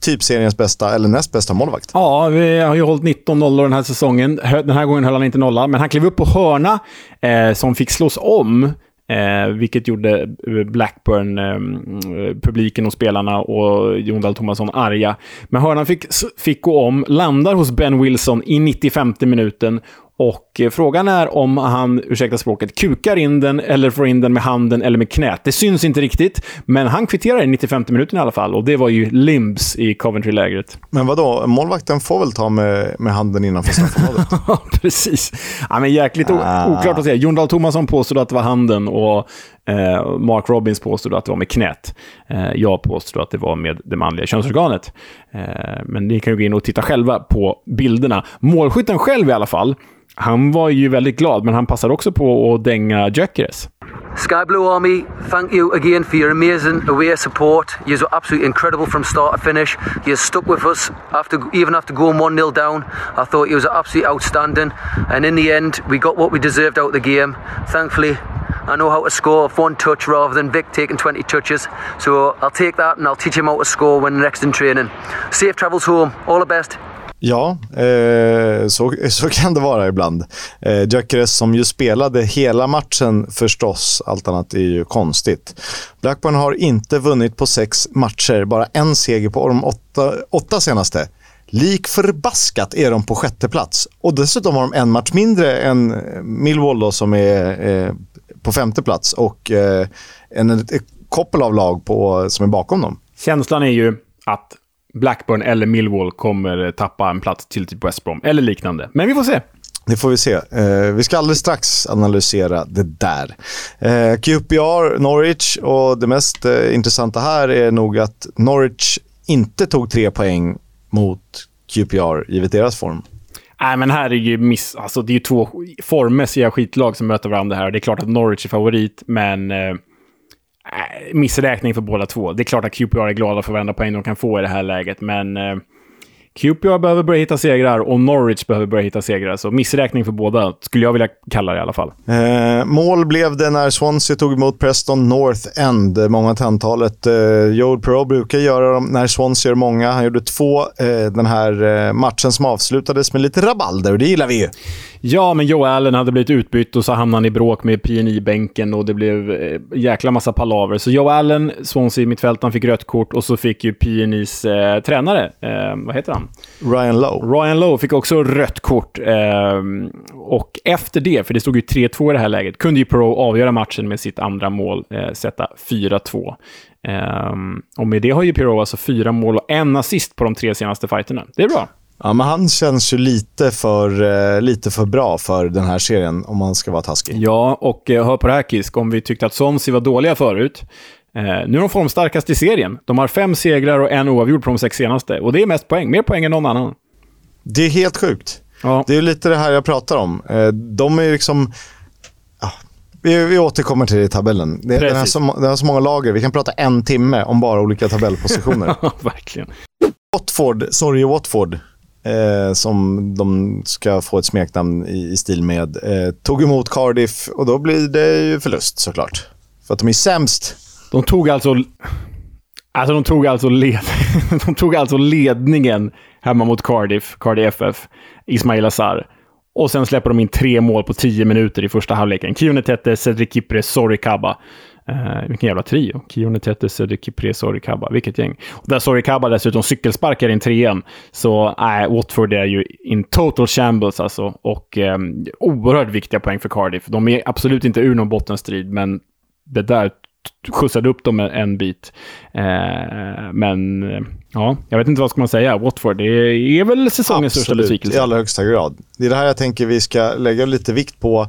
typ seriens bästa, eller näst bästa målvakt. Ja, vi har ju hållit 19 nollor den här säsongen. Den här gången höll han inte nolla, men han klev upp på hörna eh, som fick slås om. Eh, vilket gjorde Blackburn, eh, mm, eh, publiken och spelarna och Jon Dahl Tomasson arga. Men hörnan fick, fick gå om, landar hos Ben Wilson i 95 minuten och eh, frågan är om han, ursäkta språket, kukar in den eller får in den med handen eller med knät. Det syns inte riktigt, men han kvitterar i 95 minuten i alla fall. Och det var ju Limbs i Coventry-lägret. Men vadå, målvakten får väl ta med, med handen innanför straffområdet? Ja, precis. Ja, men jäkligt ah. oklart att säga. Jon Dahl Tomasson påstod att det var handen och eh, Mark Robbins påstod att det var med knät. Eh, jag påstod att det var med det manliga könsorganet. Eh, men ni kan ju gå in och titta själva på bilderna. Målskytten själv i alla fall, han var ju väldigt glad, men han passade också på att dänga Gyökeres. Sky Blue Army, thank you again for your amazing away support. You were absolutely incredible from start to finish. You stuck with us after, even after going 1 0 down. I thought you was absolutely outstanding. And in the end, we got what we deserved out of the game. Thankfully, I know how to score off one touch rather than Vic taking 20 touches. So I'll take that and I'll teach him how to score when next in training. Safe travels home. All the best. Ja, eh, så, så kan det vara ibland. Eh, Gyökeres som ju spelade hela matchen förstås, allt annat är ju konstigt. Blackburn har inte vunnit på sex matcher, bara en seger på de åtta, åtta senaste. Lik förbaskat är de på sjätte plats. Och dessutom har de en match mindre än Millwall då, som är eh, på femte plats och eh, en, ett koppel av lag på, som är bakom dem. Känslan är ju att Blackburn eller Millwall kommer tappa en plats till typ West Brom, eller liknande. Men vi får se. Det får vi se. Eh, vi ska alldeles strax analysera det där. Eh, QPR, Norwich och det mest eh, intressanta här är nog att Norwich inte tog tre poäng mot QPR, givet deras form. Nej, men här är ju miss... Alltså, det är ju två formmässiga skitlag som möter varandra här. Det är klart att Norwich är favorit, men... Äh, missräkning för båda två. Det är klart att QPR är glada för varenda poäng de kan få i det här läget, men eh, QPR behöver börja hitta segrar och Norwich behöver börja hitta segrar. Så missräkning för båda, skulle jag vilja kalla det i alla fall. Eh, mål blev det när Swansea tog emot Preston North End. Många till antalet. Eh, Joel Pro brukar göra dem när Swansea gör många. Han gjorde två eh, den här eh, matchen som avslutades med lite rabalder och det gillar vi ju. Ja, men Joe Allen hade blivit utbytt och så hamnade han i bråk med PNI-bänken och det blev eh, jäkla massa palaver. Så Joe Allen, Swansea mittfältaren, fick rött kort och så fick ju PNIs eh, tränare, eh, vad heter han? Ryan Lowe. Ryan Lowe fick också rött kort. Eh, och efter det, för det stod ju 3-2 i det här läget, kunde ju Pro avgöra matchen med sitt andra mål, eh, sätta 4-2. Um, och med det har ju Pirou alltså fyra mål och en assist på de tre senaste fighterna. Det är bra. Ja, men han känns ju lite för, eh, lite för bra för den här serien, om man ska vara taskig. Ja, och eh, hör på det här Kisk, om vi tyckte att Sonsi var dåliga förut, nu är de formstarkast i serien. De har fem segrar och en oavgjord på de sex senaste. Och det är mest poäng, mer poäng än någon annan. Det är helt sjukt. Ja. Det är lite det här jag pratar om. Eh, de är liksom... Ja, vi, vi återkommer till det i tabellen. Det, den, har så, den har så många lager. Vi kan prata en timme om bara olika tabellpositioner. Ja, verkligen. Watford, sorry Watford, eh, som de ska få ett smeknamn i, i stil med, eh, tog emot Cardiff och då blir det ju förlust såklart. För att de är sämst. De tog alltså... Alltså de tog alltså, led, de tog alltså ledningen hemma mot Cardiff, Cardiff FF, Ismail Azar. Och sen släpper de in tre mål på tio minuter i första halvleken. Kionetete, Cedric Kipre, Sorry Kaba. Eh, vilken jävla trio. Kionetete, Cedric Kipre, Sorry Vilket gäng. Och där Sorry dessutom cykelsparkar in trean. Så nej, uh, Watford är ju in total shambles alltså. Och eh, oerhört viktiga poäng för Cardiff. De är absolut inte ur någon bottenstrid, men det där skjutsade upp dem en bit. Eh, men ja, jag vet inte vad ska man säga. Watford, det är väl säsongens Absolut, största besvikelse. i allra högsta grad. Det är det här jag tänker vi ska lägga lite vikt på.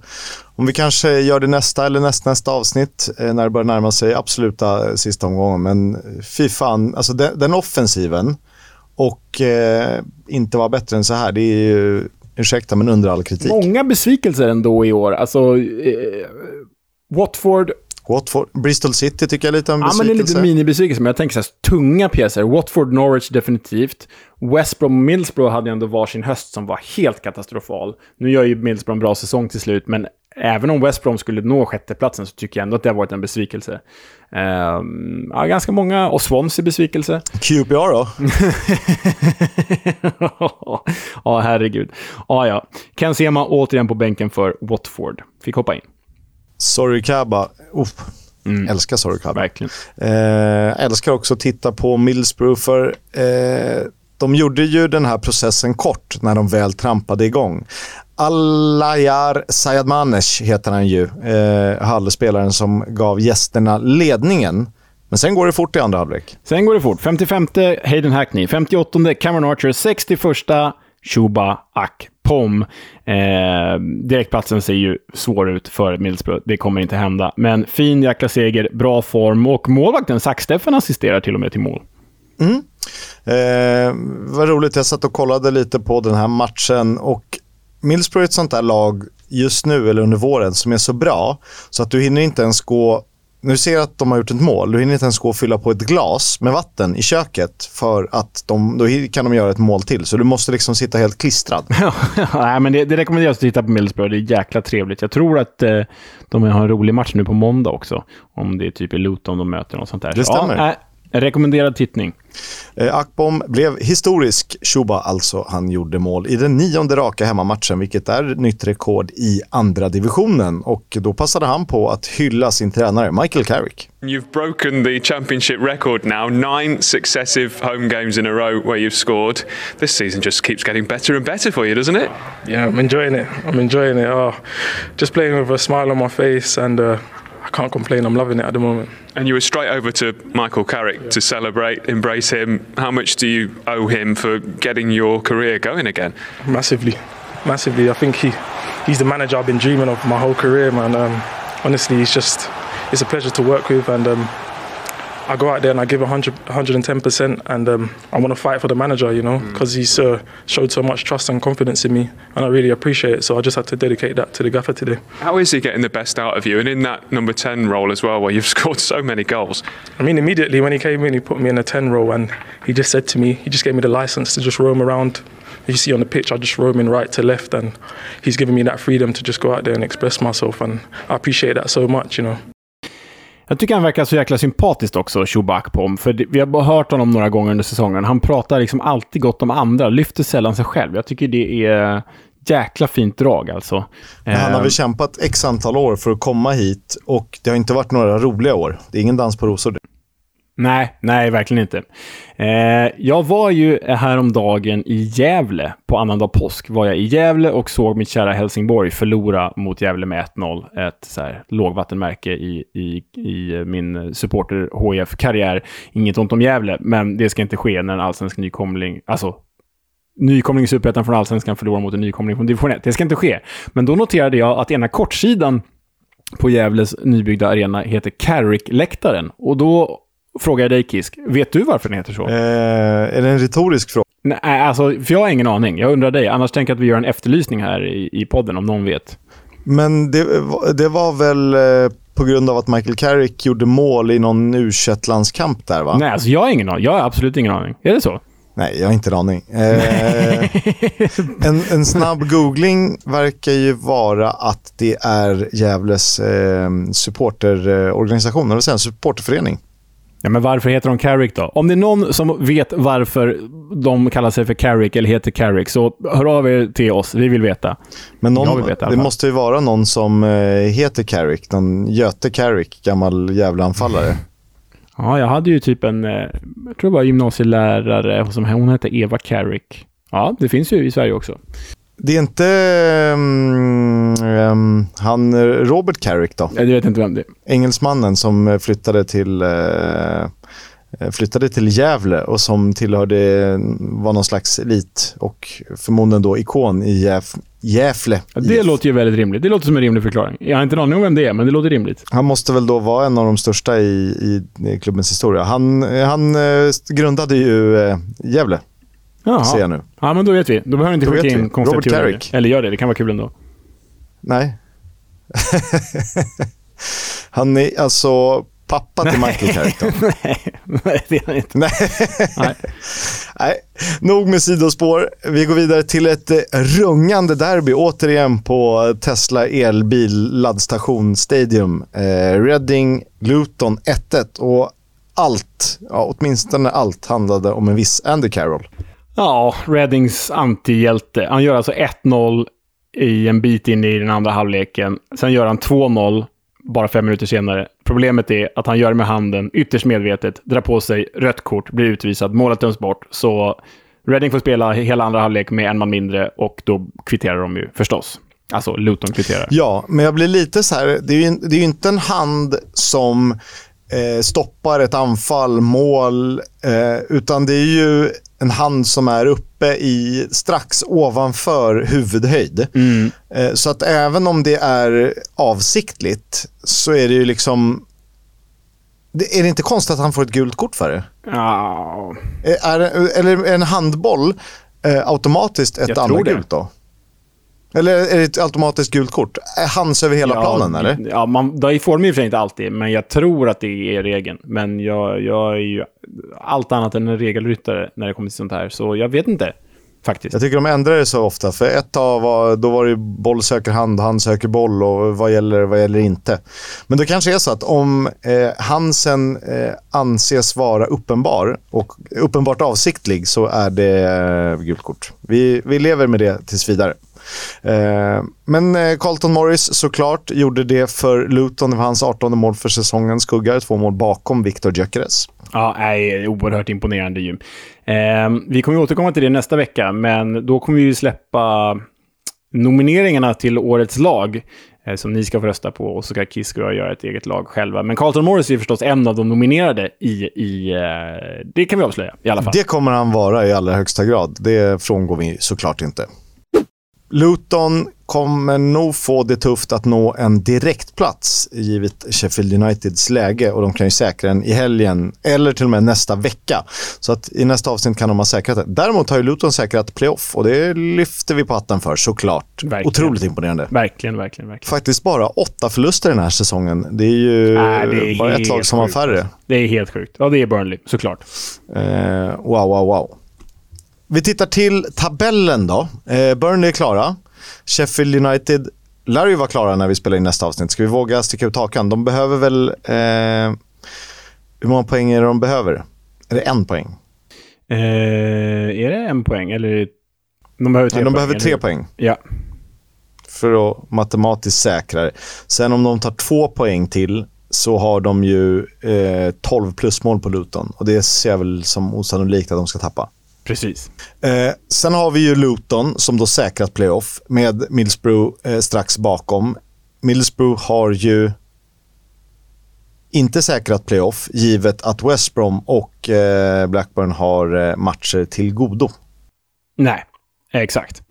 Om vi kanske gör det nästa eller nästnästa avsnitt eh, när det börjar närma sig absoluta sista omgången. Men fy fan, alltså den, den offensiven och eh, inte vara bättre än så här, det är ju, ursäkta men under all kritik. Många besvikelser ändå i år. Alltså, eh, Watford Watford, Bristol City tycker jag är lite av en Ja, men det är besvikelse. lite minibesvikelse, men jag tänker så här, tunga pjäser. Watford, Norwich definitivt. West Brom och Middlesbrough hade ju ändå varsin höst som var helt katastrofal. Nu gör ju Middlesbrough en bra säsong till slut, men även om West Brom skulle nå sjätteplatsen så tycker jag ändå att det har varit en besvikelse. Ehm, ja, ganska många, och Swansea besvikelse. QPR då? ja, herregud. Ja, ja. Ken Sema återigen på bänken för Watford. Fick hoppa in. Sorry Kaba. Uff. Älskar Sorry Kaba. Verkligen. Eh, älskar också att titta på Middlesbrough för eh, de gjorde ju den här processen kort när de väl trampade igång. Alayar Sayadmanesh heter han ju, eh, Hallspelaren som gav gästerna ledningen. Men sen går det fort i andra halvlek. Sen går det fort. 55 Hayden Hackney, 58 Cameron Archer, 61 Chuba kom. Eh, direktplatsen ser ju svår ut för Middlesbrough. Det kommer inte hända. Men fin jäkla seger, bra form och målvakten Sacksteffen assisterar till och med till mål. Mm. Eh, vad roligt, jag satt och kollade lite på den här matchen och Middlesbrough är ett sånt där lag just nu eller under våren som är så bra så att du hinner inte ens gå nu ser jag att de har gjort ett mål. Du hinner inte ens gå och fylla på ett glas med vatten i köket för att de, då kan de göra ett mål till. Så du måste liksom sitta helt klistrad. Nej, men det, det rekommenderas att titta på Middlesbrough. Det är jäkla trevligt. Jag tror att eh, de har en rolig match nu på måndag också. Om det är typ i Luton de möter något sånt där. Det Så, stämmer. Ja, eh, rekommenderad tittning. Eh, Akbom blev historisk. Shuba alltså, han gjorde mål i den nionde raka hemmamatchen, vilket är nytt rekord i andra divisionen. Och då passade han på att hylla sin tränare Michael Carrick. You've broken the championship record now, nine successive home games in a row where you've scored. This season just keeps getting better and better for you, doesn't it? Yeah, I'm enjoying it. I'm enjoying it. Oh, just playing with a smile on my face, and uh, I can't complain. I'm loving it at the moment. And you were straight over to Michael Carrick to celebrate, embrace him. How much do you owe him for getting your career going again? Massively, massively. I think he, he's the manager I've been dreaming of my whole career, man. Um, honestly, he's just, it's a pleasure to work with, and um, I go out there and I give 100, 110%, and um, I want to fight for the manager, you know, because he's uh, showed so much trust and confidence in me, and I really appreciate it. So I just had to dedicate that to the gaffer today. How is he getting the best out of you? And in that number 10 role as well, where you've scored so many goals. I mean, immediately when he came in, he put me in a 10 row and he just said to me, he just gave me the license to just roam around. You see on the pitch, I just roaming right to left, and he's given me that freedom to just go out there and express myself, and I appreciate that so much, you know. Jag tycker han verkar så jäkla sympatiskt också, Pom. För det, vi har bara hört honom några gånger under säsongen. Han pratar liksom alltid gott om andra, lyfter sällan sig själv. Jag tycker det är jäkla fint drag alltså. Han har Eh, väl kämpat x antal år för att komma hit och det har inte varit några roliga år. Det är ingen dans på rosor. Nej, nej, verkligen inte. Eh, jag var ju häromdagen i Gävle, på annandag påsk, var jag i Gävle och såg mitt kära Helsingborg förlora mot Gävle med 1-0. Ett så här, lågvattenmärke i, i, i min supporter HIF-karriär. Inget ont om Gävle, men det ska inte ske när en allsvensk nykomling, alltså nykomling i Superettan från Allsvenskan förlorar mot en nykomling från Division 1. Det ska inte ske. Men då noterade jag att ena kortsidan på Gävles nybyggda arena heter Carrick-läktaren. Och då frågar jag dig, Kisk, vet du varför den heter så? Eh, är det en retorisk fråga? Nej, alltså, för jag har ingen aning. Jag undrar dig. Annars tänker jag att vi gör en efterlysning här i, i podden, om någon vet. Men det, det var väl eh, på grund av att Michael Carrick gjorde mål i någon u landskamp där va? Nej, alltså jag har ingen aning. Jag har absolut ingen aning. Är det så? Nej, jag har inte en aning. Eh, en, en snabb googling verkar ju vara att det är Gävles eh, supporterorganisation, eller jag, supporterförening. Ja, men varför heter de Carrick då? Om det är någon som vet varför de kallar sig för Carrick eller heter Carrick, så hör av er till oss. Vi vill veta. Men någon, vill veta det måste ju vara någon som eh, heter Carrick, någon Göte Carrick, gammal Gävleanfallare. Ja, jag hade ju typ en, eh, jag tror det var gymnasielärare, som hon hette Eva Carrick. Ja, det finns ju i Sverige också. Det är inte ehm, han eh, Robert Carrick då? Jag vet inte vem det är. engelsmannen som eh, flyttade till, eh, eh, flyttade till Gävle och som tillhörde, var någon slags elit och förmodligen då ikon i Gäf, Gävle. Ja, det IF. låter ju väldigt rimligt. Det låter som en rimlig förklaring. Jag har inte en aning om vem det är, men det låter rimligt. Han måste väl då vara en av de största i, i, klubbens historia. Han, eh, han eh, grundade ju eh, Gävle, Jaha. ser jag nu. Ja, men då vet vi. Då behöver vi inte Då skicka in konstiga Robert. Carrick. Eller gör det, det kan vara kul ändå. Nej. Han är alltså pappa till Michael Carrick då? nej, nej, det är han inte. Nej. Nej. Nej, nog med sidospår. Vi går vidare till ett eh, rungande derby återigen på Tesla elbil laddstation Stadium. Eh, Reading, Luton 1-1 och allt, ja, åtminstone allt handlade om en viss Andy Carroll. Ja, Reddings antihjälte. Han gör alltså 1-0 i en bit in i den andra halvleken. Sen gör han 2-0 bara fem minuter senare. Problemet är att han gör det med handen, ytterst medvetet, drar på sig rött kort, blir utvisad, målet döms bort. Så Reading får spela hela andra halvlek med en man mindre och då kvitterar de ju förstås. Alltså Luton kvitterar. Ja, men jag blir lite så här, det är ju, det är ju inte en hand som eh, stoppar ett anfall, mål, eh, utan det är ju en hand som är uppe i strax ovanför huvudhöjd. Eh, så att även om det är avsiktligt så är det ju liksom... Är det inte konstigt att han får ett gult kort för det? Ja, Eh, Är, eller är en handboll eh, automatiskt ett andra gult då? Eller är det ett automatiskt gult kort? Är hands över hela ja, planen eller? Ja, man, det får de i och för sig inte alltid, men jag tror att det är regeln. Men jag, jag är ju allt annat än en regelryttare när det kommer till sånt här, så jag vet inte. Faktiskt. Jag tycker de ändrar det så ofta. För ett tag var, då var det boll söker hand, hand söker boll och vad gäller, vad gäller inte. Men det kanske är så att om eh, Hansen eh, anses vara uppenbar och uppenbart avsiktlig så är det eh, gult kort. Vi, vi lever med det tills vidare. Eh, men eh, Carlton Morris såklart gjorde det för Luton. Det var hans 18 mål för säsongen. Skuggar två mål bakom Victor Gyökeres. Ja, nej, oerhört imponerande ju. Eh, vi kommer återkomma till det nästa vecka, men då kommer vi släppa nomineringarna till årets lag eh, som ni ska få rösta på och så ska Kiss och jag göra ett eget lag själva. Men Carlton Morris är förstås en av de nominerade i... i det kan vi avslöja i alla fall. Det kommer han vara i allra högsta grad. Det frångår vi såklart inte. Luton kommer nog få det tufft att nå en direktplats givet Sheffield Uniteds läge och de kan ju säkra den i helgen eller till och med nästa vecka. Så att i nästa avsnitt kan de ha säkrat det. Däremot har ju Luton säkrat playoff och det lyfter vi på hatten för såklart. Verkligen. Otroligt imponerande. Verkligen, verkligen, verkligen. Faktiskt bara åtta förluster den här säsongen. Det är ju Nej, det är bara ett lag som har färre. Det är helt sjukt. Ja, det är Burnley, såklart. Eh, wow, wow, wow. Vi tittar till tabellen då. Eh, Burnley är klara. Sheffield United lär ju vara klara när vi spelar in nästa avsnitt. Ska vi våga sticka ut hakan? De behöver väl... Eh, hur många poäng är det de behöver? Är det en poäng? Eh, är det en poäng? Eller. De behöver tre Nej, de poäng. behöver tre eller? poäng Ja. för att matematiskt säkra det. Sen om de tar två poäng till så har de ju eh, 12 plusmål på Luton. Och det ser jag väl som osannolikt att de ska tappa. Precis. Eh, sen har vi ju Luton som då säkrat playoff med Middlesbrough eh, strax bakom. Middlesbrough har ju inte säkrat playoff givet att West Brom och eh, Blackburn har eh, matcher till godo. Nej, exakt.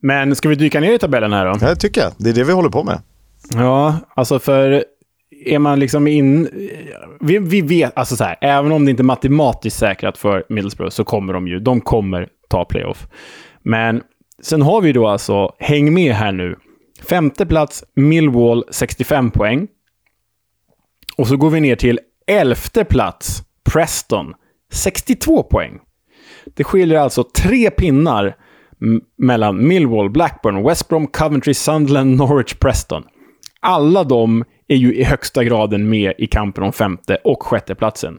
Men ska vi dyka ner i tabellen här då? Det tycker jag. Det är det vi håller på med. Ja, alltså för är man liksom in... Vi, vi vet, alltså så här, även om det inte är matematiskt säkrat för Middlesbrough så kommer de ju, de kommer ta playoff. Men sen har vi då alltså, häng med här nu, femte plats Millwall 65 poäng. Och så går vi ner till elfte plats Preston 62 poäng. Det skiljer alltså tre pinnar mellan Millwall, Blackburn, West Brom, Coventry, Sunderland, Norwich, Preston. Alla de är ju i högsta graden med i kampen om femte och sjätte platsen.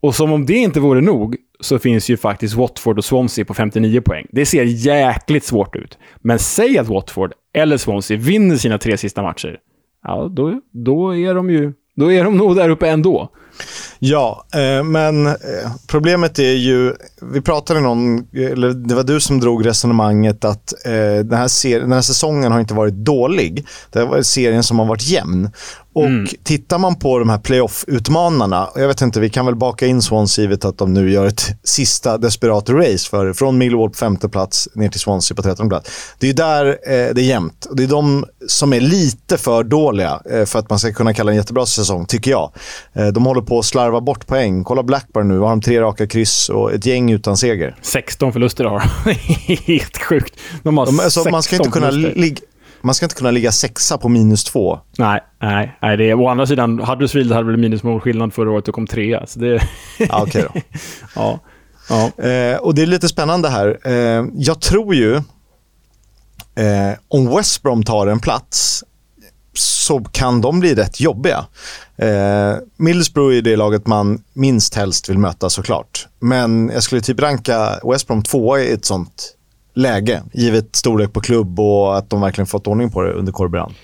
Och som om det inte vore nog så finns ju faktiskt Watford och Swansea på 59 poäng. Det ser jäkligt svårt ut. Men säg att Watford eller Swansea vinner sina tre sista matcher. Ja, då, då är de ju... Då är de nog där uppe ändå. Ja, eh, men eh, problemet är ju, vi pratade någon, eller det var du som drog resonemanget att eh, den, här ser, den här säsongen har inte varit dålig. Det har varit serien som har varit jämn. Och tittar man på de här playoff-utmanarna, och jag vet inte, vi kan väl baka in Swansea givet att de nu gör ett sista desperat race för, från Millwall på femte plats ner till Swansea på trettonde plats. Det är ju där eh, det är jämnt. Det är de som är lite för dåliga eh, för att man ska kunna kalla en jättebra säsong, tycker jag. Eh, de håller på att slarva bort poäng. Kolla Blackburn nu, har de tre raka kryss och ett gäng utan seger. 16 förluster har de. Helt sjukt. De har De, alltså, 16 man ska inte kunna ligga... Man ska inte kunna ligga sexa på minus två. Nej, nej, nej det är, å andra sidan, Huddersfield hade väl minusmålskillnad förra året och kom trea. Så det, Ja, okej då. ja, ja. Eh, och det är lite spännande här. Eh, jag tror ju, eh, om West Brom tar en plats, så kan de bli rätt jobbiga. Eh, Middlesbrough är det laget man minst helst vill möta såklart. Men jag skulle typ ranka West Brom tvåa i ett sånt läge, givet storlek på klubb och att de verkligen fått ordning på det under Corberan.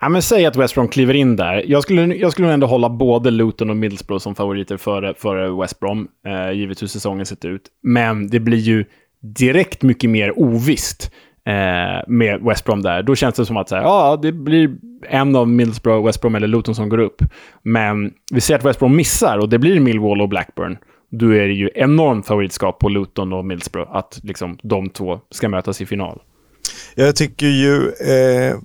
Ja, men säg att West Brom kliver in där. Jag skulle, jag skulle ändå hålla både Luton och Middlesbrough som favoriter före, före West Brom, eh, givet hur säsongen sett ut. Men det blir ju direkt mycket mer ovisst eh, med West Brom där. Då känns det som att så här, ja, det blir en av Middlesbrough, West Brom eller Luton som går upp. Men vi ser att West Brom missar och det blir Millwall och Blackburn. Då är det ju enormt favoritskap på Luton och Middlesbrough att liksom, de två ska mötas i final. Jag tycker ju, eh,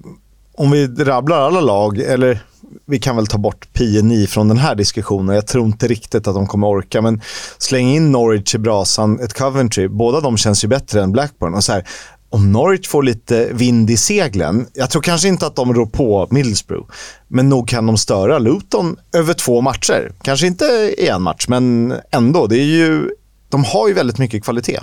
om vi rabblar alla lag, eller vi kan väl ta bort PNI från den här diskussionen. Jag tror inte riktigt att de kommer orka, men släng in Norwich i brasan, ett Coventry. Båda de känns ju bättre än Blackburn. Och så här, om Norwich får lite vind i seglen, jag tror kanske inte att de rår på Middlesbrough, men nog kan de störa Luton över två matcher. Kanske inte i en match, men ändå. Det är ju, de har ju väldigt mycket kvalitet.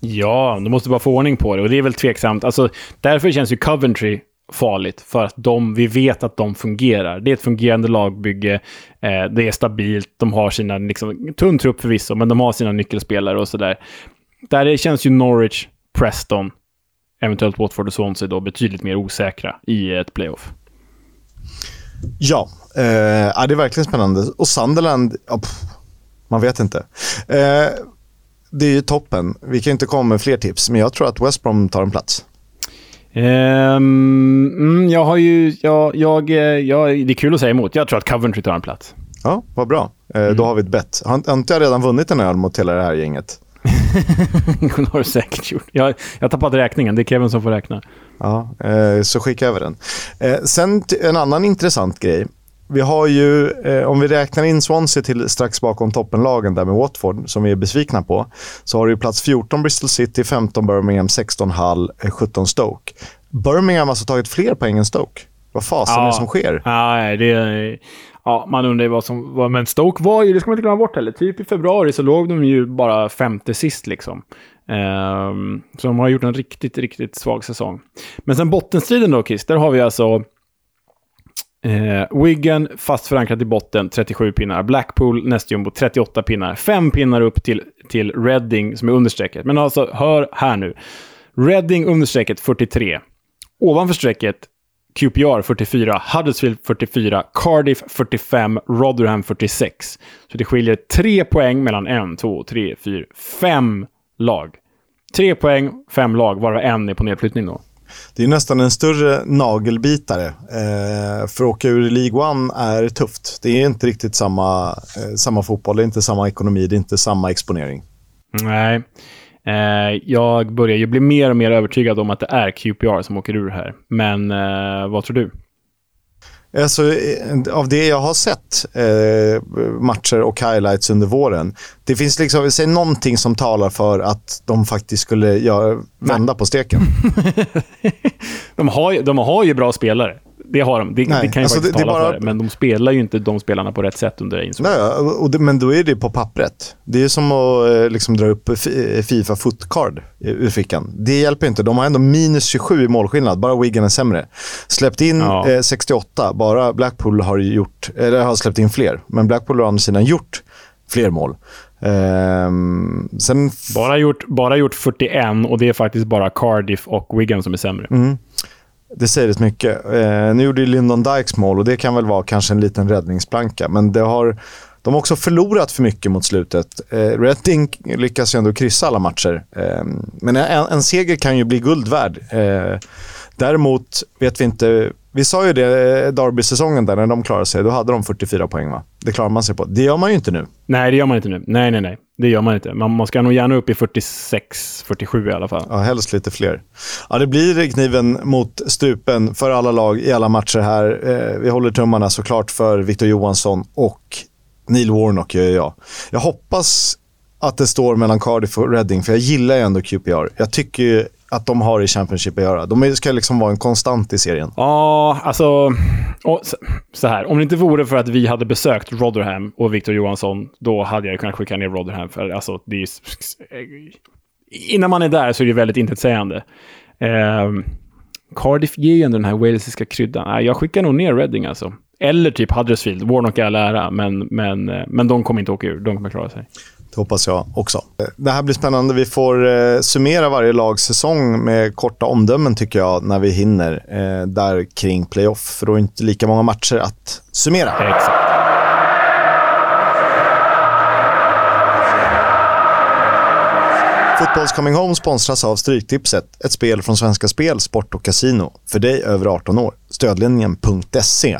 Ja, de måste bara få ordning på det och det är väl tveksamt. Alltså, därför känns ju Coventry farligt, för att de, vi vet att de fungerar. Det är ett fungerande lagbygge, eh, det är stabilt, de har sina, liksom, tunn trupp förvisso, men de har sina nyckelspelare och sådär. Där det känns ju Norwich, Preston, eventuellt Watford och Swansea då betydligt mer osäkra i ett playoff. Ja, eh, det är verkligen spännande. Och Sunderland, ja, pff, man vet inte. Eh, det är ju toppen. Vi kan inte komma med fler tips, men jag tror att West Brom tar en plats. Um, mm, jag har ju... Jag, jag, jag, det är kul att säga emot. Jag tror att Coventry tar en plats. Ja, vad bra. Eh, mm. Då har vi ett bett. Har inte jag redan vunnit en öl mot hela det här gänget? det har du säkert gjort. Jag, jag tappat räkningen. Det är Kevin som får räkna. Ja, eh, så skicka över den. Eh, sen en annan intressant grej. Vi har ju, eh, om vi räknar in Swansea till strax bakom toppenlagen där med Watford, som vi är besvikna på, så har du plats 14 Bristol City, 15 Birmingham, 16 Hull, 17 Stoke. Birmingham har alltså tagit fler poäng än Stoke. Vad fasen ja. är det som sker? Ja, det, ja, man undrar ju vad som... var... men Stoke var ju, det ska man inte glömma bort heller, typ i februari så låg de ju bara femte sist liksom. Um, så de har gjort en riktigt, riktigt svag säsong. Men sen bottenstriden då, Kiss, där har vi alltså Eh, Wigan fast förankrat i botten, 37 pinnar. Blackpool nästjumbo, 38 pinnar. Fem pinnar upp till, till Reading som är understrecket. Men alltså, hör här nu. Reading understrecket 43. Ovanför strecket QPR 44, Huddersfield 44, Cardiff 45, Rotherham 46. Så det skiljer tre poäng mellan en, två, tre, fyra, fem lag. Tre poäng, fem lag, varav en är på nedflyttning då. Det är nästan en större nagelbitare. Eh, för att åka ur League One är tufft. Det är inte riktigt samma, eh, samma fotboll, det är inte samma ekonomi, det är inte samma exponering. Nej. Eh, jag börjar ju bli mer och mer övertygad om att det är QPR som åker ur här. Men eh, vad tror du? Alltså, eh, av det jag har sett eh, matcher och highlights under våren. Det finns liksom, säg någonting som talar för att de faktiskt skulle göra, vända på steken. de, har, de har ju bra spelare. Det har de. Det, det kan ju alltså faktiskt det, tala bara... för. Men de spelar ju inte de spelarna på rätt sätt under Ainsworth. Nej, och det, men då är det på pappret. Det är som att eh, liksom, dra upp Fifa Footcard ur fickan. Det hjälper inte. De har ändå minus 27 i målskillnad. Bara Wigan är sämre. Släppt in ja. eh, 68. Bara Blackpool har, gjort, eller har släppt in fler. Men Blackpool har å andra sidan gjort fler mål. Um, sen... bara, gjort, bara gjort 41 och det är faktiskt bara Cardiff och Wigan som är sämre. Mm. Det säger rätt mycket. Eh, nu gjorde ju Lyndon Dykes mål och det kan väl vara kanske en liten räddningsplanka. Men det har, de har också förlorat för mycket mot slutet. Eh, Redding lyckas ju ändå kryssa alla matcher. Eh, men en, en, seger kan ju bli guld värd. Eh, däremot vet vi inte vi sa ju det, eh, Derby-säsongen där, när de klarade sig, då hade de 44 poäng va? Det klarar man sig på. Det gör man ju inte nu. Nej, det gör man inte nu. Nej, nej, nej. Det gör man inte. Man, man ska nog gärna upp i 46, 47 i alla fall. Ja, helst lite fler. Ja, det blir kniven mot strupen för alla lag i alla matcher här. Eh, vi håller tummarna såklart för Victor Johansson och Neil Warnock gör jag. Jag hoppas att det står mellan Cardiff och Reading, för jag gillar ju ändå QPR. Jag tycker att de har i Championship att göra. De ska liksom vara en konstant i serien. Ja, alltså... så här. Om det inte vore för att vi hade besökt Rotherham och Victor Johansson, då hade jag kunnat skicka ner Rotherham. För alltså, det är, innan man är där så är det väldigt intetsägande. Eh, Cardiff ger ju ändå den här walesiska kryddan. Jag skickar nog ner Reading alltså. Eller typ Huddersfield. Warnock är all ära, men, men, eh, men de kommer inte åka ur. De kommer klara sig. Det hoppas jag också. Det här blir spännande. Vi får eh, summera varje lags säsong med korta omdömen tycker jag, när vi hinner. Eh, där kring playoff, för då är det inte lika många matcher att summera. Exakt. Fotbolls Coming Home sponsras av Stryktipset, ett spel från Svenska Spel, Sport och Casino. För dig över 18 år. Stödlinjen.se.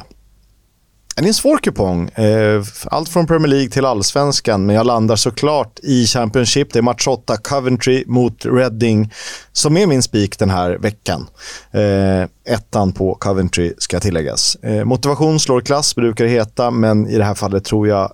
Det är en svår kupong. Eh, allt från Premier League till allsvenskan, men jag landar såklart i Championship. Det är match 8, Coventry mot Reading, som är min spik den här veckan. Eh, ettan på Coventry ska tilläggas. Eh, motivation slår klass brukar det heta, men i det här fallet tror jag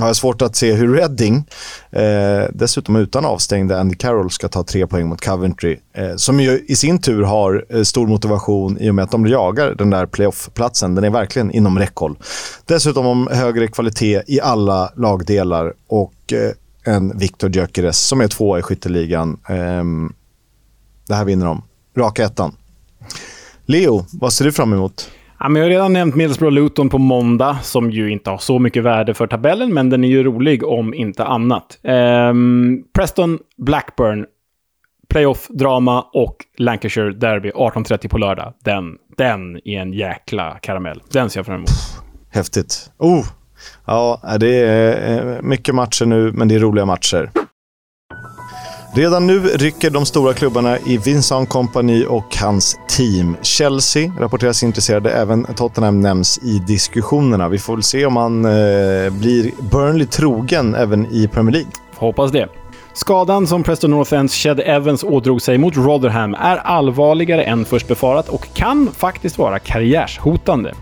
har jag svårt att se hur Reading, eh, dessutom utan avstängda Andy Carroll, ska ta tre poäng mot Coventry. Eh, som ju i sin tur har eh, stor motivation i och med att de jagar den där playoff-platsen. Den är verkligen inom räckhåll. Dessutom om högre kvalitet i alla lagdelar och eh, en Victor Gyökeres som är tvåa i skytteligan. Ehm, det här vinner de. Raka ettan. Leo, vad ser du fram emot? Ja, men jag har redan nämnt Middlesbrough Luton på måndag, som ju inte har så mycket värde för tabellen, men den är ju rolig om inte annat. Ehm, Preston Blackburn, playoff-drama och Lancashire Derby 18.30 på lördag. Den, den är en jäkla karamell. Den ser jag fram emot. Häftigt. Oh! Ja, det är eh, mycket matcher nu, men det är roliga matcher. Redan nu rycker de stora klubbarna i Vincent Company och hans team. Chelsea rapporteras intresserade, även Tottenham nämns i diskussionerna. Vi får väl se om han eh, blir Burnley trogen även i Premier League. Hoppas det. Skadan som Preston North Ends Shed Evans ådrog sig mot Rotherham är allvarligare än först befarat och kan faktiskt vara karriärshotande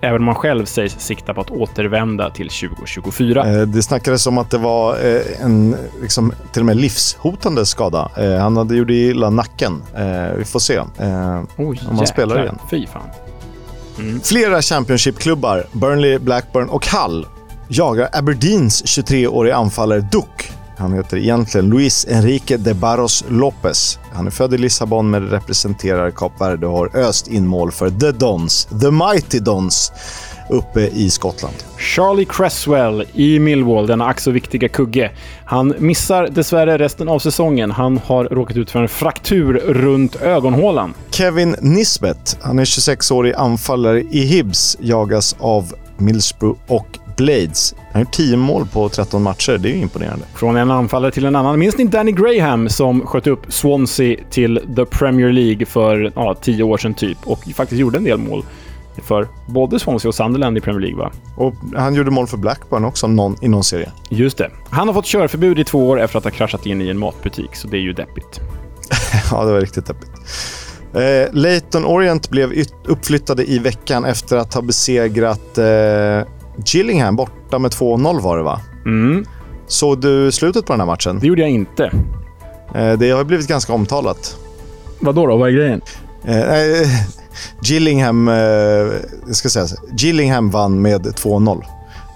även om man själv sägs sikta på att återvända till 2024. Eh, det snackades om att det var eh, en liksom, till och med livshotande skada. Eh, han hade gjort illa nacken. Vi får se Oj, om han spelar igen. Fy fan. Mm. Flera Championship-klubbar, Burnley, Blackburn och Hull, jagar Aberdeens 23-årige anfallare Duck han heter egentligen Luis Enrique de Barros Lopez. Han är född i Lissabon men representerar Kap Verde och har öst in mål för The Dons, The Mighty Dons, uppe i Skottland. Charlie Cresswell i Millwall, denna ack så viktiga kugge. Han missar dessvärre resten av säsongen. Han har råkat ut för en fraktur runt ögonhålan. Kevin Nisbet, han är 26-årig anfallare i Hibs, jagas av Millsborough och Blades. Han har gjort 10 mål på 13 matcher. Det är ju imponerande. Från en anfallare till en annan. Minns ni Danny Graham som sköt upp Swansea till the Premier League för ja, 10 år sedan typ och faktiskt gjorde en del mål för både Swansea och Sunderland i Premier League, va? Och han gjorde mål för Blackburn också någon, i någon serie. Just det. Han har fått körförbud i två år efter att ha kraschat in i en matbutik, så det är ju deppigt. ja, det var riktigt deppigt. Eh, Leighton Orient blev uppflyttade i veckan efter att ha besegrat eh, Gillingham borta med 2-0 var det va? Mm. Såg du slutet på den här matchen? Det gjorde jag inte. Eh, det har blivit ganska omtalat. Vad då? Vad är grejen? Eh, Gillingham, eh, ska säga, Gillingham vann med 2-0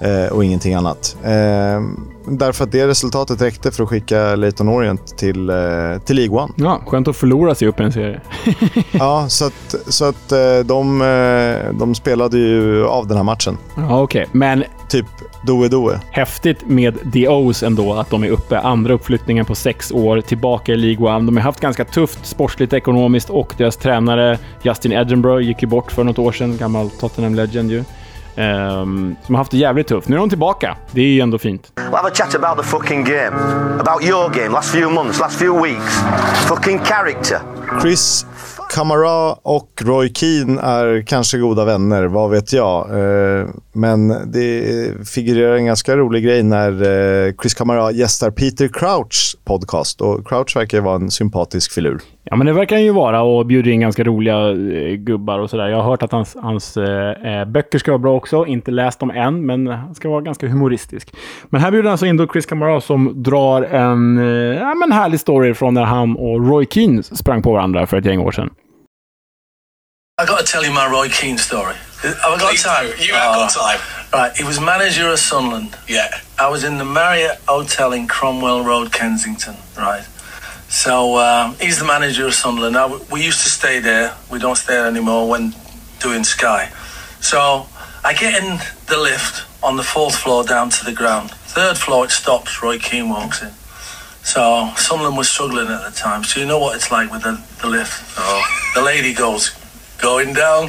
eh, och ingenting annat. Eh, Därför att det resultatet räckte för att skicka Leighton Orient till, eh, till League One. Ja, skönt att förlora sig upp i en serie. ja, så att, så att eh, de, eh, de spelade ju av den här matchen. Ja, okej. Okay. Men... Typ doe-doe. Häftigt med The O's ändå, att de är uppe. Andra uppflyttningen på sex år, tillbaka i League One. De har haft ganska tufft sportsligt ekonomiskt och deras tränare Justin Edinburgh gick ju bort för något år sedan. Gammal Tottenham Legend ju. Um, som har haft det jävligt tufft. Nu är de tillbaka. Det är ju ändå fint. We'll have a chat about the fucking game. About your game, last few months, last few weeks. Fucking character. Chris Kamara och Roy Keane är kanske goda vänner, vad vet jag. Eh, men det figurerar en ganska rolig grej när eh, Chris Kamara gästar Peter Crouchs podcast. Och Crouch verkar ju vara en sympatisk filur. Ja, men det verkar han ju vara och bjuder in ganska roliga eh, gubbar och sådär. Jag har hört att hans, hans eh, böcker ska vara bra också. Inte läst dem än, men han ska vara ganska humoristisk. Men här bjuder han alltså in då Chris Kamara som drar en eh, ja, men härlig story från när han och Roy Keane sprang på varandra för ett gäng år sedan. I got to tell you my Roy Keane story. Have I got Please time? do. You have got time. Right, he was manager of Sunderland. Yeah. I was in the Marriott Hotel in Cromwell Road, Kensington. Right. So um, he's the manager of Sunderland. Now, we used to stay there. We don't stay there anymore when doing Sky. So I get in the lift on the fourth floor down to the ground. Third floor, it stops. Roy Keane walks in. So Sunderland was struggling at the time. So you know what it's like with the, the lift. So the lady goes, going down.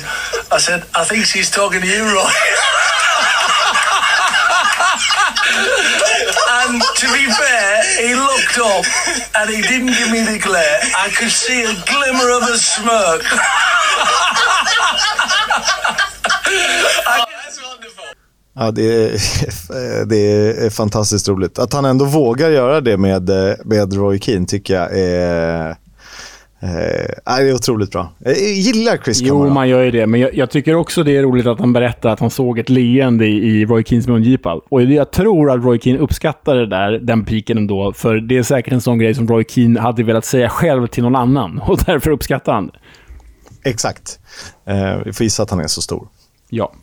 I said, I think she's talking to you, Roy. and to be fair, he looked up and he didn't give me the glare. I could see a glimmer of a smirk. Wonderful. Ja, det är, det är fantastiskt roligt. Att han ändå vågar göra det med, med Roy Keane tycker jag är... Eh, det är otroligt bra. Jag gillar Chris Kamara. Jo, man gör ju det. Men jag, jag, tycker också det är roligt att han berättar att han såg ett leende i, i Roy Keens mungipal. Och jag tror att Roy Keane uppskattar det där, den piken ändå. För det är säkert en sån grej som Roy Keane hade velat säga själv till någon annan. Och därför uppskattar han det. Exakt. Eh, vi får gissa att han är så stor. Ja.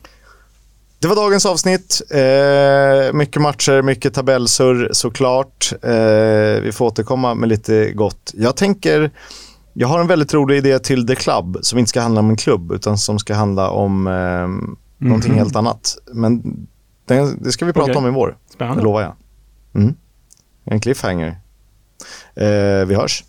Det var dagens avsnitt. Eh, mycket matcher, mycket tabellsurr såklart. Eh, vi får återkomma med lite gott. Jag tänker, jag har en väldigt rolig idé till The Club som inte ska handla om en klubb utan som ska handla om eh, någonting helt annat. Men det, det ska vi prata Okej. om i vår. Spännande. Det lovar jag. Mm. En cliffhanger. Eh, vi hörs.